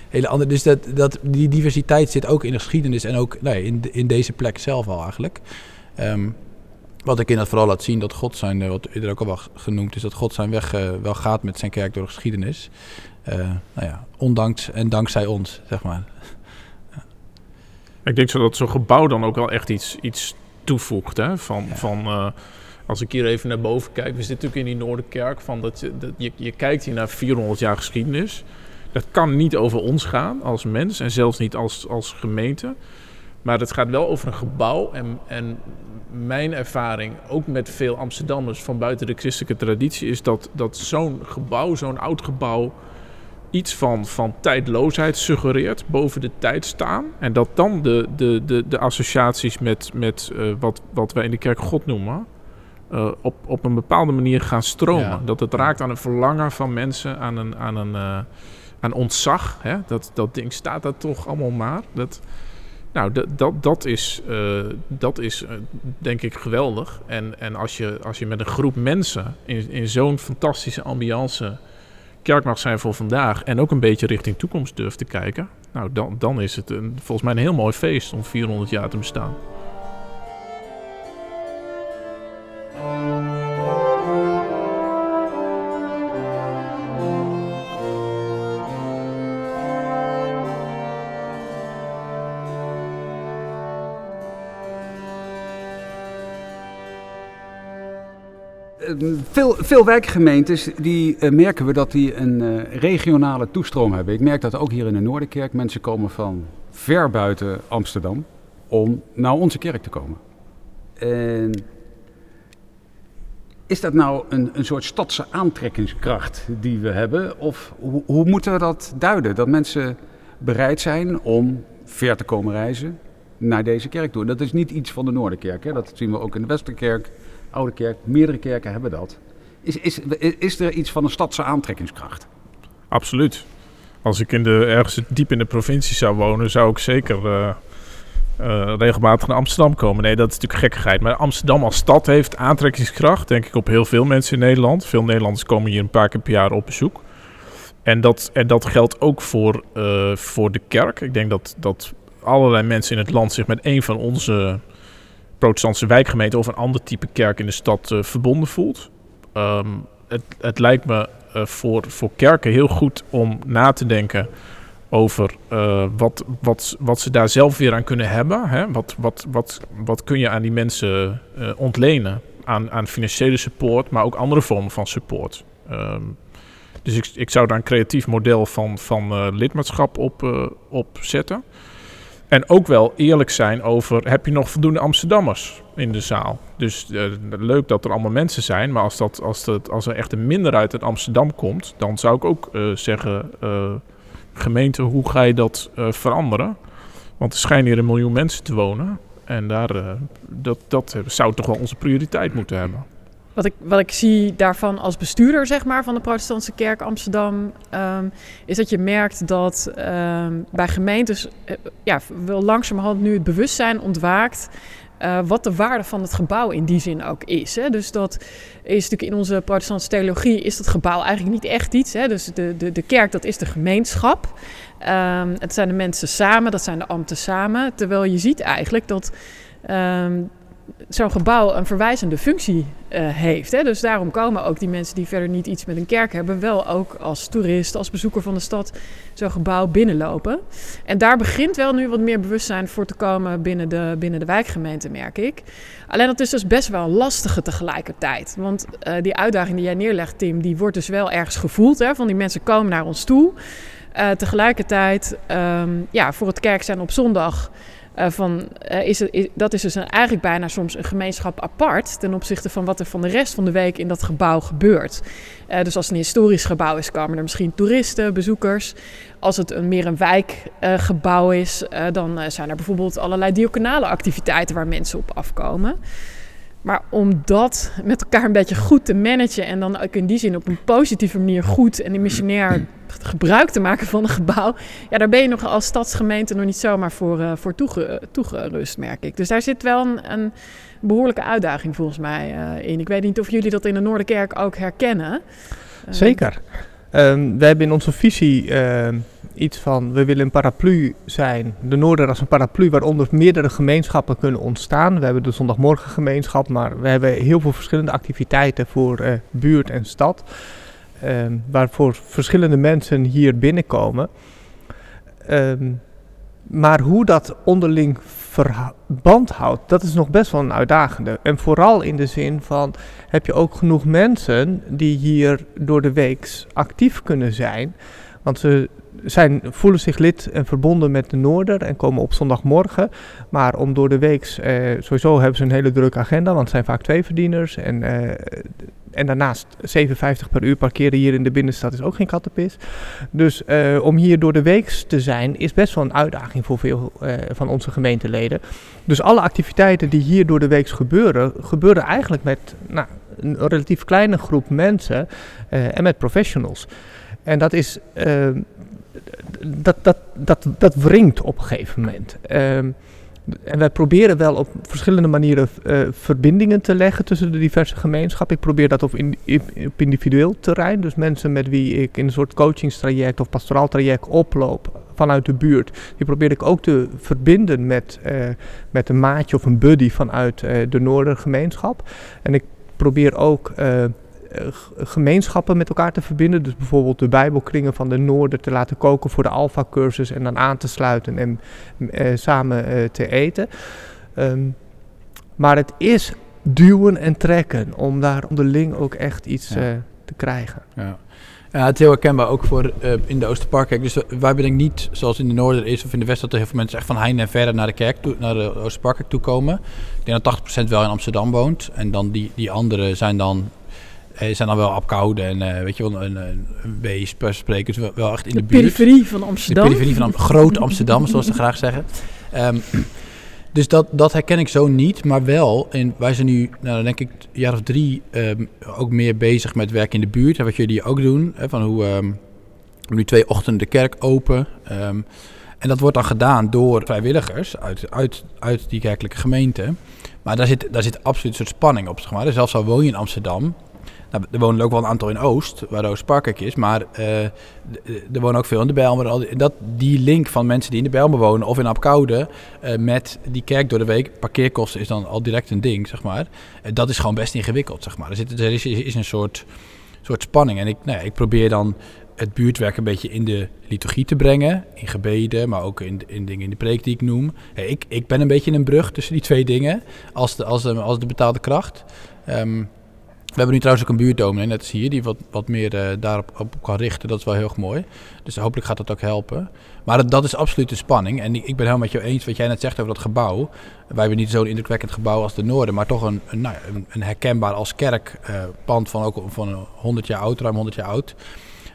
hele andere. Dus dat, dat, die diversiteit zit ook in de geschiedenis en ook nee, in, in deze plek zelf al eigenlijk. Um, wat ik in dat vooral laat zien dat God zijn, wat eerder ook al wel genoemd is, dat God zijn weg uh, wel gaat met zijn kerk door de geschiedenis. Uh, nou ja, ondanks en dankzij ons, zeg maar. Ik denk zo dat zo'n gebouw dan ook wel echt iets, iets toevoegt. Hè? Van, ja. van uh, als ik hier even naar boven kijk, we zitten natuurlijk in die Noorderkerk. Van dat, je, dat je, je kijkt hier naar 400 jaar geschiedenis. Dat kan niet over ons gaan als mens en zelfs niet als, als gemeente. Maar het gaat wel over een gebouw. En, en mijn ervaring, ook met veel Amsterdammers van buiten de christelijke traditie, is dat, dat zo'n gebouw, zo'n oud gebouw, iets van, van tijdloosheid suggereert, boven de tijd staan. En dat dan de, de, de, de associaties met, met uh, wat, wat wij in de kerk God noemen, uh, op, op een bepaalde manier gaan stromen. Ja. Dat het raakt aan een verlangen van mensen, aan een. Aan een uh, aan ontzag. Hè? Dat, dat ding staat daar toch allemaal maar. Dat, nou, dat, dat, dat is, uh, dat is uh, denk ik geweldig. En, en als, je, als je met een groep mensen in, in zo'n fantastische ambiance kerk mag zijn voor vandaag... en ook een beetje richting toekomst durft te kijken... nou, dan, dan is het een, volgens mij een heel mooi feest om 400 jaar te bestaan. Veel, veel wijkgemeentes die eh, merken we dat die een eh, regionale toestroom hebben. Ik merk dat ook hier in de Noorderkerk. Mensen komen van ver buiten Amsterdam om naar onze kerk te komen. En is dat nou een, een soort stadse aantrekkingskracht die we hebben? Of hoe, hoe moeten we dat duiden? Dat mensen bereid zijn om ver te komen reizen naar deze kerk toe. Dat is niet iets van de Noorderkerk. Hè? Dat zien we ook in de Westerkerk, Oude Kerk. Meerdere kerken hebben dat. Is, is, is er iets van een stadse aantrekkingskracht? Absoluut. Als ik in de, ergens diep in de provincie zou wonen, zou ik zeker uh, uh, regelmatig naar Amsterdam komen. Nee, dat is natuurlijk gekkigheid. Maar Amsterdam als stad heeft aantrekkingskracht, denk ik, op heel veel mensen in Nederland. Veel Nederlanders komen hier een paar keer per jaar op bezoek. En dat, en dat geldt ook voor, uh, voor de kerk. Ik denk dat, dat allerlei mensen in het land zich met een van onze protestantse wijkgemeenten of een ander type kerk in de stad uh, verbonden voelt. Um, het, het, lijkt me uh, voor, voor kerken heel goed om na te denken over uh, wat, wat, wat ze daar zelf weer aan kunnen hebben. Hè? Wat, wat, wat, wat kun je aan die mensen ontlenen? Aan, aan financiële support, maar ook andere vormen van support. Um, dus ik, ik zou daar een creatief model van, van lidmaatschap op, op zetten. En ook wel eerlijk zijn over, heb je nog voldoende Amsterdammers in de zaal? Dus uh, leuk dat er allemaal mensen zijn, maar als, dat, als, dat, als er echt een minderheid uit Amsterdam komt, dan zou ik ook uh, zeggen, uh, gemeente, hoe ga je dat veranderen? Want er schijnen hier een miljoen mensen te wonen en daar, dat, dat zou toch wel onze prioriteit moeten hebben. Wat ik, wat ik zie daarvan als bestuurder zeg maar, van de Protestantse Kerk Amsterdam, um, is dat je merkt dat um, bij gemeentes uh, ja, wel langzamerhand nu het bewustzijn ontwaakt. Uh, wat de waarde van het gebouw in die zin ook is. Hè. Dus dat is natuurlijk in onze protestantse theologie is dat gebouw eigenlijk niet echt iets. Hè. Dus de, de, de kerk, dat is de gemeenschap. Um, het zijn de mensen samen, dat zijn de ambten samen. Terwijl je ziet eigenlijk dat zo'n gebouw een verwijzende functie uh, heeft. Hè? Dus daarom komen ook die mensen die verder niet iets met een kerk hebben, wel ook als toerist, als bezoeker van de stad, zo'n gebouw binnenlopen. En daar begint wel nu wat meer bewustzijn voor te komen binnen de, binnen de wijkgemeente, merk ik. Alleen dat is dus best wel een lastige tegelijkertijd. Want uh, die uitdaging die jij neerlegt, Tim, die wordt dus wel ergens gevoeld. Hè? Van die mensen komen naar ons toe. Uh, tegelijkertijd, um, ja, voor het kerk zijn op zondag uh, van, uh, is het, dat is dus een, eigenlijk bijna soms een gemeenschap apart ten opzichte van wat er van de rest van de week in dat gebouw gebeurt. Uh, dus als het een historisch gebouw is, komen er misschien toeristen, bezoekers. Als het een, meer een wijkgebouw is, dan zijn er bijvoorbeeld allerlei diaconale activiteiten waar mensen op afkomen. Maar om dat met elkaar een beetje goed te managen en dan ook in die zin op een positieve manier goed en missionair gebruik te maken van een gebouw, ja, daar ben je nog als stadsgemeente nog niet zomaar voor, uh, voor toege, toegerust, merk ik. Dus daar zit wel een, een behoorlijke uitdaging volgens mij uh, in. Ik weet niet of jullie dat in de Noorderkerk ook herkennen. Zeker. Um, we hebben in onze visie uh, iets van, we willen een paraplu zijn, de Noorder als een paraplu waaronder meerdere gemeenschappen kunnen ontstaan. We hebben de zondagmorgengemeenschap, maar we hebben heel veel verschillende activiteiten voor uh, buurt en stad. Um, waarvoor verschillende mensen hier binnenkomen. Um, maar hoe dat onderling verband houdt, dat is nog best wel een uitdagende. En vooral in de zin van, heb je ook genoeg mensen die hier door de week actief kunnen zijn? Want ze zijn, voelen zich lid en verbonden met de Noorder en komen op zondagmorgen. Maar om door de week, eh, sowieso hebben ze een hele drukke agenda, want het zijn vaak twee verdieners. En, eh, en daarnaast 57 per uur parkeren hier in de binnenstad is ook geen kattenpis. Dus eh, om hier door de week te zijn is best wel een uitdaging voor veel van onze gemeenteleden. Dus alle activiteiten die hier door de week gebeuren, gebeuren eigenlijk met nou, een relatief kleine groep mensen en met professionals. En dat is dat, dat, dat, dat wringt op een gegeven moment. Um, en wij proberen wel op verschillende manieren uh, verbindingen te leggen tussen de diverse gemeenschappen. Ik probeer dat op, in, op individueel terrein. Dus mensen met wie ik in een soort coachingstraject of pastoraal traject oploop vanuit de buurt. Die probeer ik ook te verbinden met, uh, met een maatje of een buddy vanuit uh, de Noordergemeenschap. En ik probeer ook eh, gemeenschappen met elkaar te verbinden. Dus bijvoorbeeld de Bijbelkringen van de Noorden te laten koken voor de Alpha-cursus en dan aan te sluiten en uh, samen uh, te eten. Um, maar het is duwen en trekken om daar onderling ook echt iets Ja. eh, te krijgen. Ja. Ja, het is heel herkenbaar ook voor eh, in de Oosterparkkerk. Dus wij hebben denk ik niet, zoals in de Noorden is of in de West, dat er heel veel mensen echt van heinde en verre naar de kerk toe, naar de Oosterparkkerk toe komen. Ik denk dat 80% wel in Amsterdam woont. En dan die, die anderen zijn dan, eh, zijn dan wel Apkoude en eh, weet je wel, een, een, een wees, per spreken, dus wel, echt in de, de buurt. periferie van Amsterdam. De periferie van Am- groot Amsterdam, zoals ze graag zeggen. Ehm, dus dat, dat herken ik zo niet, maar wel. En wij zijn nu, nou, dan denk ik, een jaar of drie ehm, ook meer bezig met werk in de buurt. Wat jullie ook doen, hè, van hoe ehm, we nu twee ochtenden de kerk open. en dat wordt dan gedaan door vrijwilligers uit, uit, uit die kerkelijke gemeente. Maar daar zit, daar zit absoluut een soort spanning op, zeg maar. Dus zelfs al woon je in Amsterdam, nou, er wonen ook wel een aantal in Oost, waar Oostparkijk is. Maar eh, er wonen ook veel in de Bijlmer. Dat, die link van mensen die in de Bijlmer wonen of in Apkoude... eh, met die kerk door de week, parkeerkosten is dan al direct een ding, zeg maar. Eh, dat is gewoon best ingewikkeld, zeg maar. Er, zit, er is, is een soort, soort spanning. En ik, nou ja, ik probeer dan het buurtwerk een beetje in de liturgie te brengen. In gebeden, maar ook in, in dingen in de preek die ik noem. Ik, ik ben een beetje een brug tussen die twee dingen. Als de, als als de betaalde kracht. Ehm, we hebben nu trouwens ook een buurtdominee, net als hier, die wat, wat meer eh, daarop op kan richten. Dat is wel heel erg mooi. Dus hopelijk gaat dat ook helpen. Maar dat, dat is absoluut de spanning. En ik, ben helemaal met jou eens wat jij net zegt over dat gebouw. Wij hebben niet zo'n indrukwekkend gebouw als de Noorden, maar toch een, een, nou, een, een herkenbaar als kerkpand van ook van 100 jaar oud, ruim 100 jaar oud.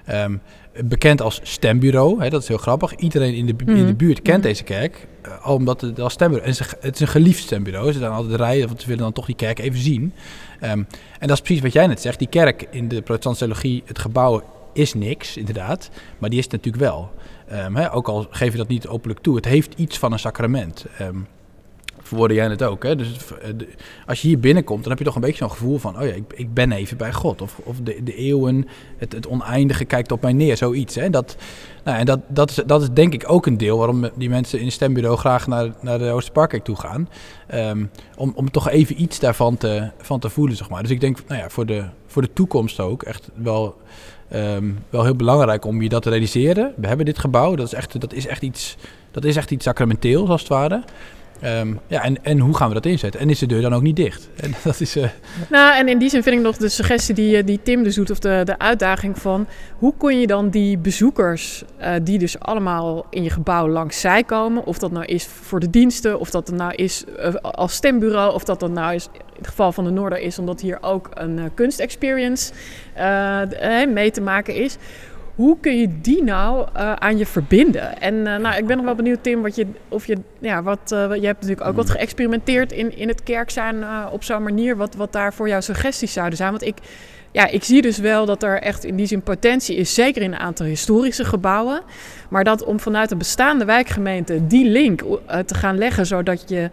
Ehm, bekend als stembureau, hè, dat is heel grappig. Iedereen in de, bu- in de Mhm. buurt kent Mhm. deze kerk, eh, al omdat het als stembureau... En het is een- het is een geliefd stembureau. Ze zijn altijd rijden, want ze willen dan toch die kerk even zien. Ehm, en dat is precies wat jij net zegt. Die kerk in de protestantse theologie, het gebouw is niks, inderdaad. Maar die is het natuurlijk wel. Ehm, ook al geef je dat niet openlijk toe. Het heeft iets van een sacrament. Ehm verwoordde jij het ook. Hè? Dus eh, als je hier binnenkomt, dan heb je toch een beetje zo'n gevoel van... oh ja, ik, ik ben even bij God. Of, of de, de eeuwen, het, het oneindige kijkt op mij neer, zoiets. Hè? Dat, nou, en dat, dat, is, dat is denk ik ook een deel waarom die mensen in het stembureau... graag naar, naar de Oosterparkkerk toe gaan. Ehm, om, om toch even iets daarvan te, van te voelen, zeg maar. Dus ik denk, nou ja, voor de, voor de toekomst ook echt wel... ehm, wel heel belangrijk om je dat te realiseren. We hebben dit gebouw, dat is echt, dat is echt, iets, dat is echt iets sacramenteels als het ware. Ehm, ja, en, en hoe gaan we dat inzetten? En is de deur dan ook niet dicht? En dat is, eh, Nou, en in die zin vind ik nog de suggestie die, eh, die Tim dus doet, of de, de uitdaging van hoe kon je dan die bezoekers, eh, die dus allemaal in je gebouw langs zij komen, of dat nou is voor de diensten, of dat nou is als stembureau, of dat dat nou is, in het geval van de Noorder is, omdat hier ook een kunstexperience mee te maken is. Hoe kun je die nou eh, aan je verbinden? En eh, nou, ik ben nog wel benieuwd, Tim, wat je, of je, ja, wat, eh, je hebt natuurlijk ook wat geëxperimenteerd in, in het kerk zijn op zo'n manier, wat, wat daar voor jou suggesties zouden zijn. Want ik, ja, ik zie dus wel dat er echt in die zin potentie is, zeker in een aantal historische gebouwen. Maar dat om vanuit de bestaande wijkgemeente die link te gaan leggen, zodat je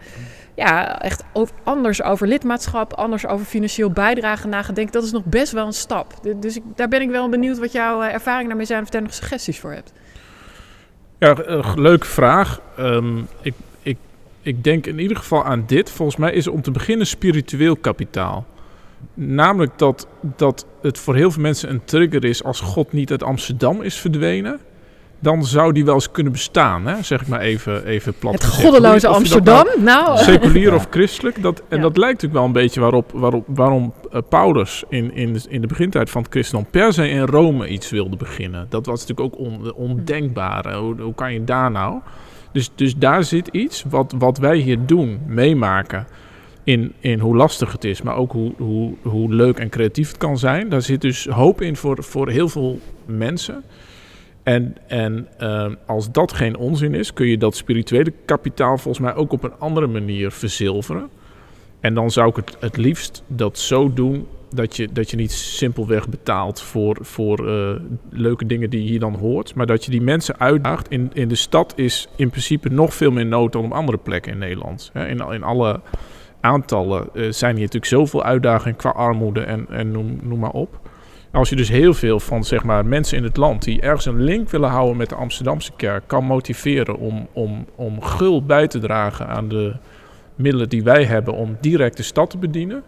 ja, echt over- anders over lidmaatschap, anders over financieel bijdragen nagedenkt, dat is nog best wel een stap. Du- Dus ik, daar ben ik wel benieuwd wat jouw eh, ervaringen daarmee zijn, of daar nog suggesties voor hebt. Ja, eh, leuke vraag. Ehm, ik, ik, ik denk in ieder geval aan dit. Volgens mij is om te beginnen spiritueel kapitaal. Namelijk dat, dat het voor heel veel mensen een trigger is als God niet uit Amsterdam is verdwenen. Dan zou die wel eens kunnen bestaan, hè? zeg ik maar even, even plat Het gezegd. goddeloze Of dat nou Amsterdam? Nou, seculier of christelijk. Dat, en Ja. dat lijkt natuurlijk wel een beetje waarop, waarop, waarom Paulus in, in, de, in de begintijd van het christendom per se in Rome iets wilde beginnen. Dat was natuurlijk ook on, ondenkbaar. Hoe, hoe kan je daar nou? Dus, dus daar zit iets wat, wat wij hier doen, meemaken. In, in hoe lastig het is, maar ook hoe, hoe, hoe leuk en creatief het kan zijn. Daar zit dus hoop in voor, voor heel veel mensen. En, en eh, als dat geen onzin is, kun je dat spirituele kapitaal volgens mij ook op een andere manier verzilveren. En dan zou ik het, het liefst dat zo doen dat je, dat je niet simpelweg betaalt voor, voor eh, leuke dingen die je hier dan hoort. Maar dat je die mensen uitdaagt. In, in de stad is in principe nog veel meer nood dan op andere plekken in Nederland. In, in alle aantallen eh, zijn hier natuurlijk zoveel uitdagingen qua armoede en, en noem, noem maar op. Als je dus heel veel van zeg maar, mensen in het land die ergens een link willen houden met de Amsterdamse kerk, kan motiveren om, om, om gul bij te dragen aan de middelen die wij hebben om direct de stad te bedienen.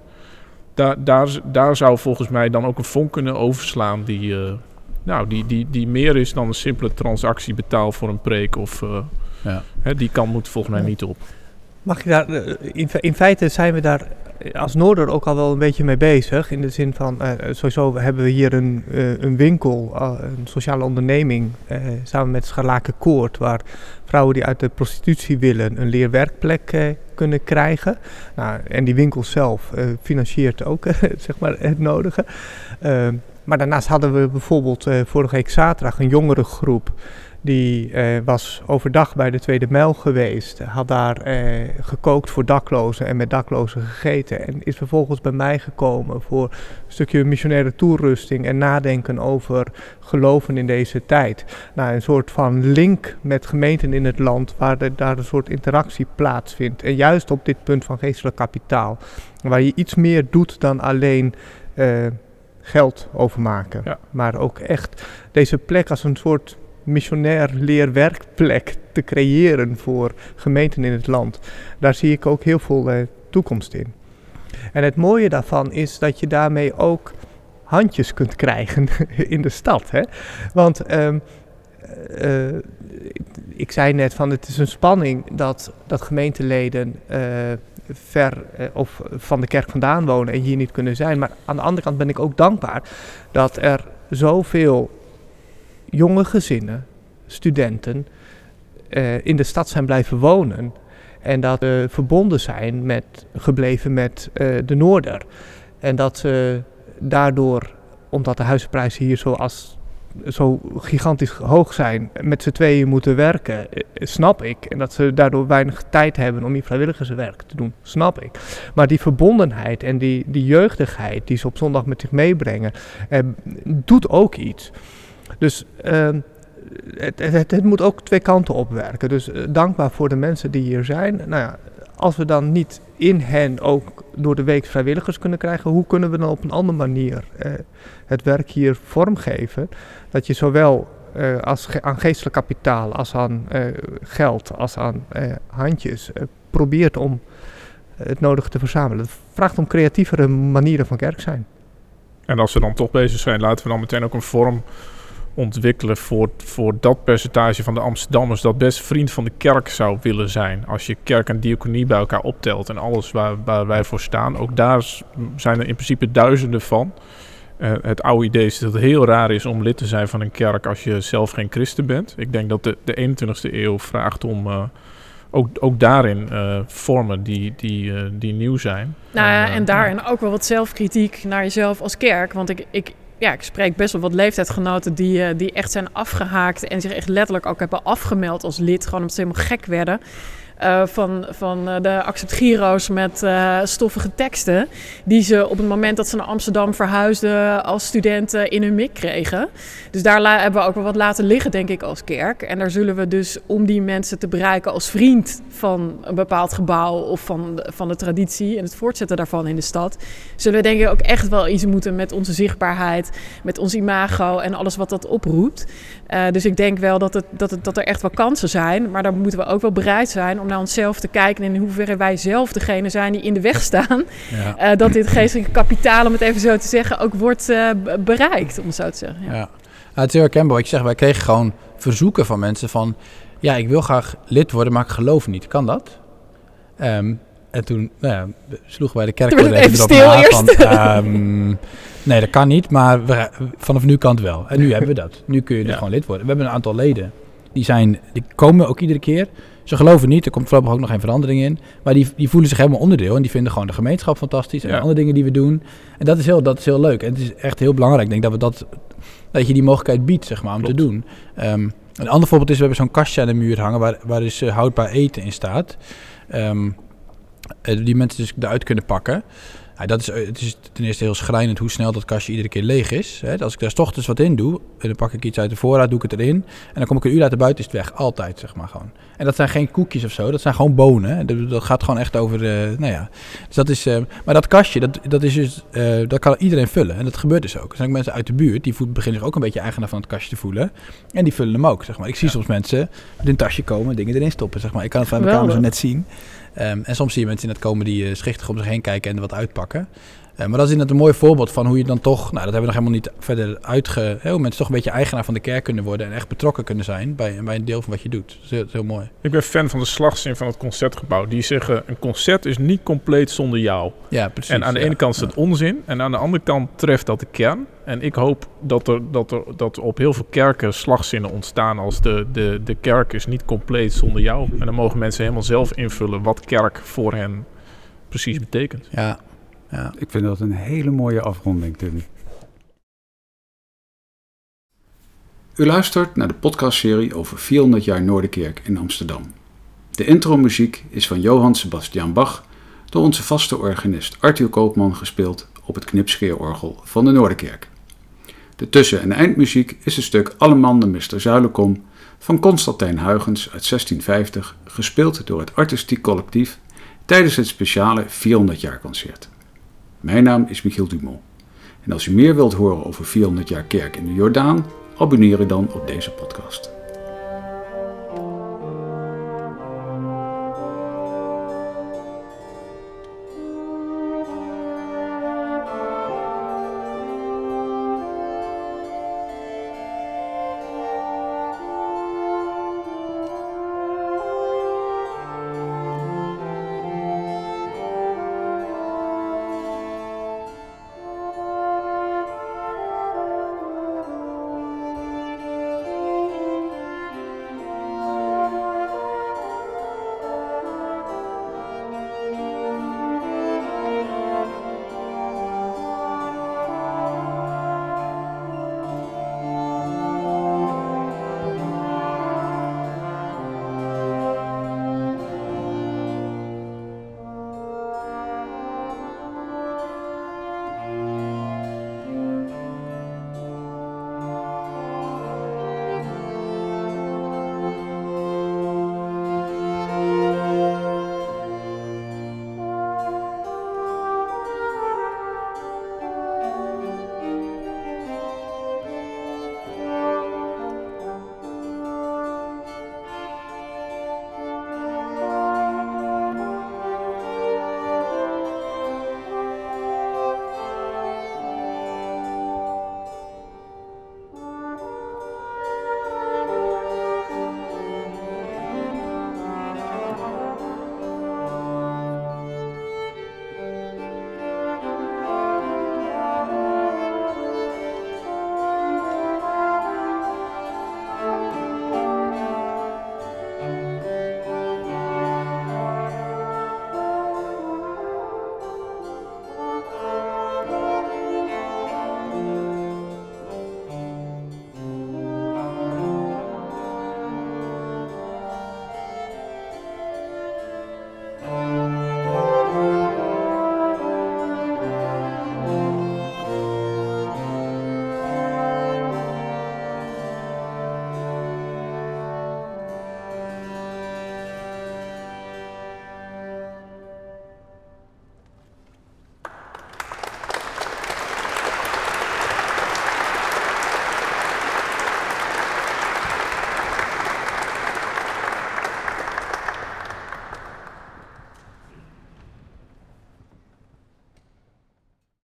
Daar, daar, daar zou volgens mij dan ook een vonk kunnen overslaan die, eh, nou, die, die, die meer is dan een simpele transactie betaal voor een preek. Of, eh, Ja. hè, die kan moet volgens mij niet op. Mag je daar, eh, in, feite zijn we daar als Noorder ook al wel een beetje mee bezig. In de zin van, uh, sowieso hebben we hier een, een winkel, een sociale onderneming, samen met Scharlaken Koord, waar vrouwen die uit de prostitutie willen een leerwerkplek kunnen krijgen. Nou, en die winkel zelf financiert ook zeg maar het nodige. maar daarnaast hadden we bijvoorbeeld vorige week zaterdag een jongere groep die uh, was overdag bij de Tweede Mijl geweest, had daar uh, gekookt voor daklozen en met daklozen gegeten. En is vervolgens bij mij gekomen voor een stukje missionaire toerusting en nadenken over geloven in deze tijd. Nou, een soort van link met gemeenten in het land waar de, daar een soort interactie plaatsvindt. En juist op dit punt van geestelijk kapitaal, waar je iets meer doet dan alleen. Uh, geld overmaken. Ja. Maar ook echt deze plek als een soort missionair leerwerkplek te creëren voor gemeenten in het land. Daar zie ik ook heel veel uh, toekomst in. En het mooie daarvan is dat je daarmee ook handjes kunt krijgen in de stad. Hè? Want um, uh, ik zei net van het is een spanning dat, dat gemeenteleden ver of van de kerk vandaan wonen en hier niet kunnen zijn. Maar aan de andere kant ben ik ook dankbaar dat er zoveel jonge gezinnen, studenten, uh, in de stad zijn blijven wonen. En dat ze verbonden zijn met, gebleven met uh, de Noorder. En dat ze daardoor, omdat de huizenprijzen hier zo, als, zo gigantisch hoog zijn, met z'n tweeën moeten werken, eh, snap ik. En dat ze daardoor weinig tijd hebben om hier vrijwilligerswerk te doen, snap ik. Maar die verbondenheid en die, die jeugdigheid die ze op zondag met zich meebrengen, eh, doet ook iets. Dus uh, het, het, het, moet ook twee kanten opwerken. Dus uh, dankbaar voor de mensen die hier zijn. Nou ja, als we dan niet in hen ook door de week vrijwilligers kunnen krijgen, hoe kunnen we dan op een andere manier uh, het werk hier vormgeven? Dat je zowel uh, als aan geestelijk kapitaal, als aan geld, als aan handjes probeert om het nodige te verzamelen. Het vraagt om creatievere manieren van kerk zijn. En als we dan toch bezig zijn, laten we dan meteen ook een vorm ontwikkelen voor, voor dat percentage van de Amsterdammers dat best vriend van de kerk zou willen zijn. Als je kerk en diaconie bij elkaar optelt en alles waar, waar wij voor staan. Ook daar zijn er in principe duizenden van. Uh, het oude idee is dat het heel raar is om lid te zijn van een kerk als je zelf geen christen bent. Ik denk dat de, de 21ste eeuw vraagt om uh, ook, ook daarin uh, vormen die, die, die nieuw zijn. Nou ja, en daarin ook wel wat zelfkritiek naar jezelf als kerk. Want ik, ik, ja, ik spreek best wel wat leeftijdsgenoten die, uh, die echt zijn afgehaakt en zich echt letterlijk ook hebben afgemeld als lid. Gewoon omdat ze helemaal gek werden. Uh, van, uh, de Accept Giro's met uh, stoffige teksten. Die ze op het moment dat ze naar Amsterdam verhuisden als studenten in hun mik kregen. Dus daar hebben we ook wel wat laten liggen, denk ik, als kerk. En daar zullen we dus om die mensen te bereiken als vriend van een bepaald gebouw of van van de traditie en het voortzetten daarvan in de stad. Zullen we denk ik ook echt wel iets moeten met onze zichtbaarheid, met ons imago en alles wat dat oproept. dus ik denk wel dat, het, dat, het, dat er echt wel kansen zijn. Maar dan moeten we ook wel bereid zijn naar onszelf te kijken en in hoeverre wij zelf degene zijn die in de weg staan. Ja. Uh, dat dit geestelijke kapitaal, om het even zo te zeggen, ook wordt uh, bereikt, om het zo te zeggen. Ja. ja. het is heel herkenbaar. Ik zeg, wij kregen gewoon verzoeken van mensen van, ja, ik wil graag lid worden, maar ik geloof niet. Kan dat? Um, en toen nou ja, sloegen wij de kerk even, even stil na. Van, um, nee, dat kan niet, maar we, vanaf nu kan het wel. En nu hebben we dat. Nu kun je er ja. gewoon lid worden. We hebben een aantal leden. Die, zijn, die komen ook iedere keer. Ze geloven niet, er komt voorlopig ook nog geen verandering in. Maar die, die voelen zich helemaal onderdeel en die vinden gewoon de gemeenschap fantastisch en andere dingen die we doen. En dat is heel, dat is heel leuk. En het is echt heel belangrijk. Ik denk dat we dat, dat je die mogelijkheid biedt, zeg maar, om Klopt. te doen. Um, een ander voorbeeld is, we hebben zo'n kastje aan de muur hangen waar, waar dus uh, houdbaar eten in staat. Um, die mensen dus eruit kunnen pakken. Ja, dat is, het is ten eerste heel schrijnend hoe snel dat kastje iedere keer leeg is. Hè. Als ik daar s ochtends wat in doe, en dan pak ik iets uit de voorraad, doe ik het erin. En dan kom ik een uur later buiten, is het weg. Altijd, zeg maar gewoon. En dat zijn geen koekjes of zo, dat zijn gewoon bonen. Dat, dat gaat gewoon echt over, uh, nou ja. Dus dat is, uh, maar dat kastje, dat, dat, is dus, uh, dat kan iedereen vullen. En dat gebeurt dus ook. Er zijn ook mensen uit de buurt, die beginnen zich ook een beetje eigenaar van het kastje te voelen. En die vullen hem ook, zeg maar. Ik zie ja. soms mensen met een tasje komen, dingen erin stoppen, zeg maar. Ik kan het van mijn kamer zo net zien. Um, en soms zie je mensen in het komen die uh, schichtig om zich heen kijken en wat uitpakken. Eh, maar dat is inderdaad een mooi voorbeeld van hoe je dan toch, nou dat hebben we nog helemaal niet verder uitge... Hè, hoe mensen toch een beetje eigenaar van de kerk kunnen worden en echt betrokken kunnen zijn bij, bij een deel van wat je doet. Dat is heel, dat heel mooi. Ik ben fan van de slagzin van het concertgebouw. Die zeggen, een concert is niet compleet zonder jou. Ja, precies. En aan de ja. ene kant is het onzin. En aan de andere kant treft dat de kern. En ik hoop dat er, dat er dat op heel veel kerken slagzinnen ontstaan als de, de, de kerk is niet compleet zonder jou. En dan mogen mensen helemaal zelf invullen wat kerk voor hen precies betekent. Ja, ja. Ik vind dat een hele mooie afronding, Tim. U luistert naar de podcastserie over 400 jaar Noorderkerk in Amsterdam. De intromuziek is van Johann Sebastian Bach door onze vaste organist Arthur Koopman gespeeld op het knipscheerorgel van de Noorderkerk. De tussen- en eindmuziek is het stuk Alleman de Mr. Zuilenkom van Constantijn Huygens uit 1650, gespeeld door het artistiek collectief tijdens het speciale 400 jaar concert. Mijn naam is Michiel Dumont. En als u meer wilt horen over 400 jaar kerk in de Jordaan, abonneer u dan op deze podcast.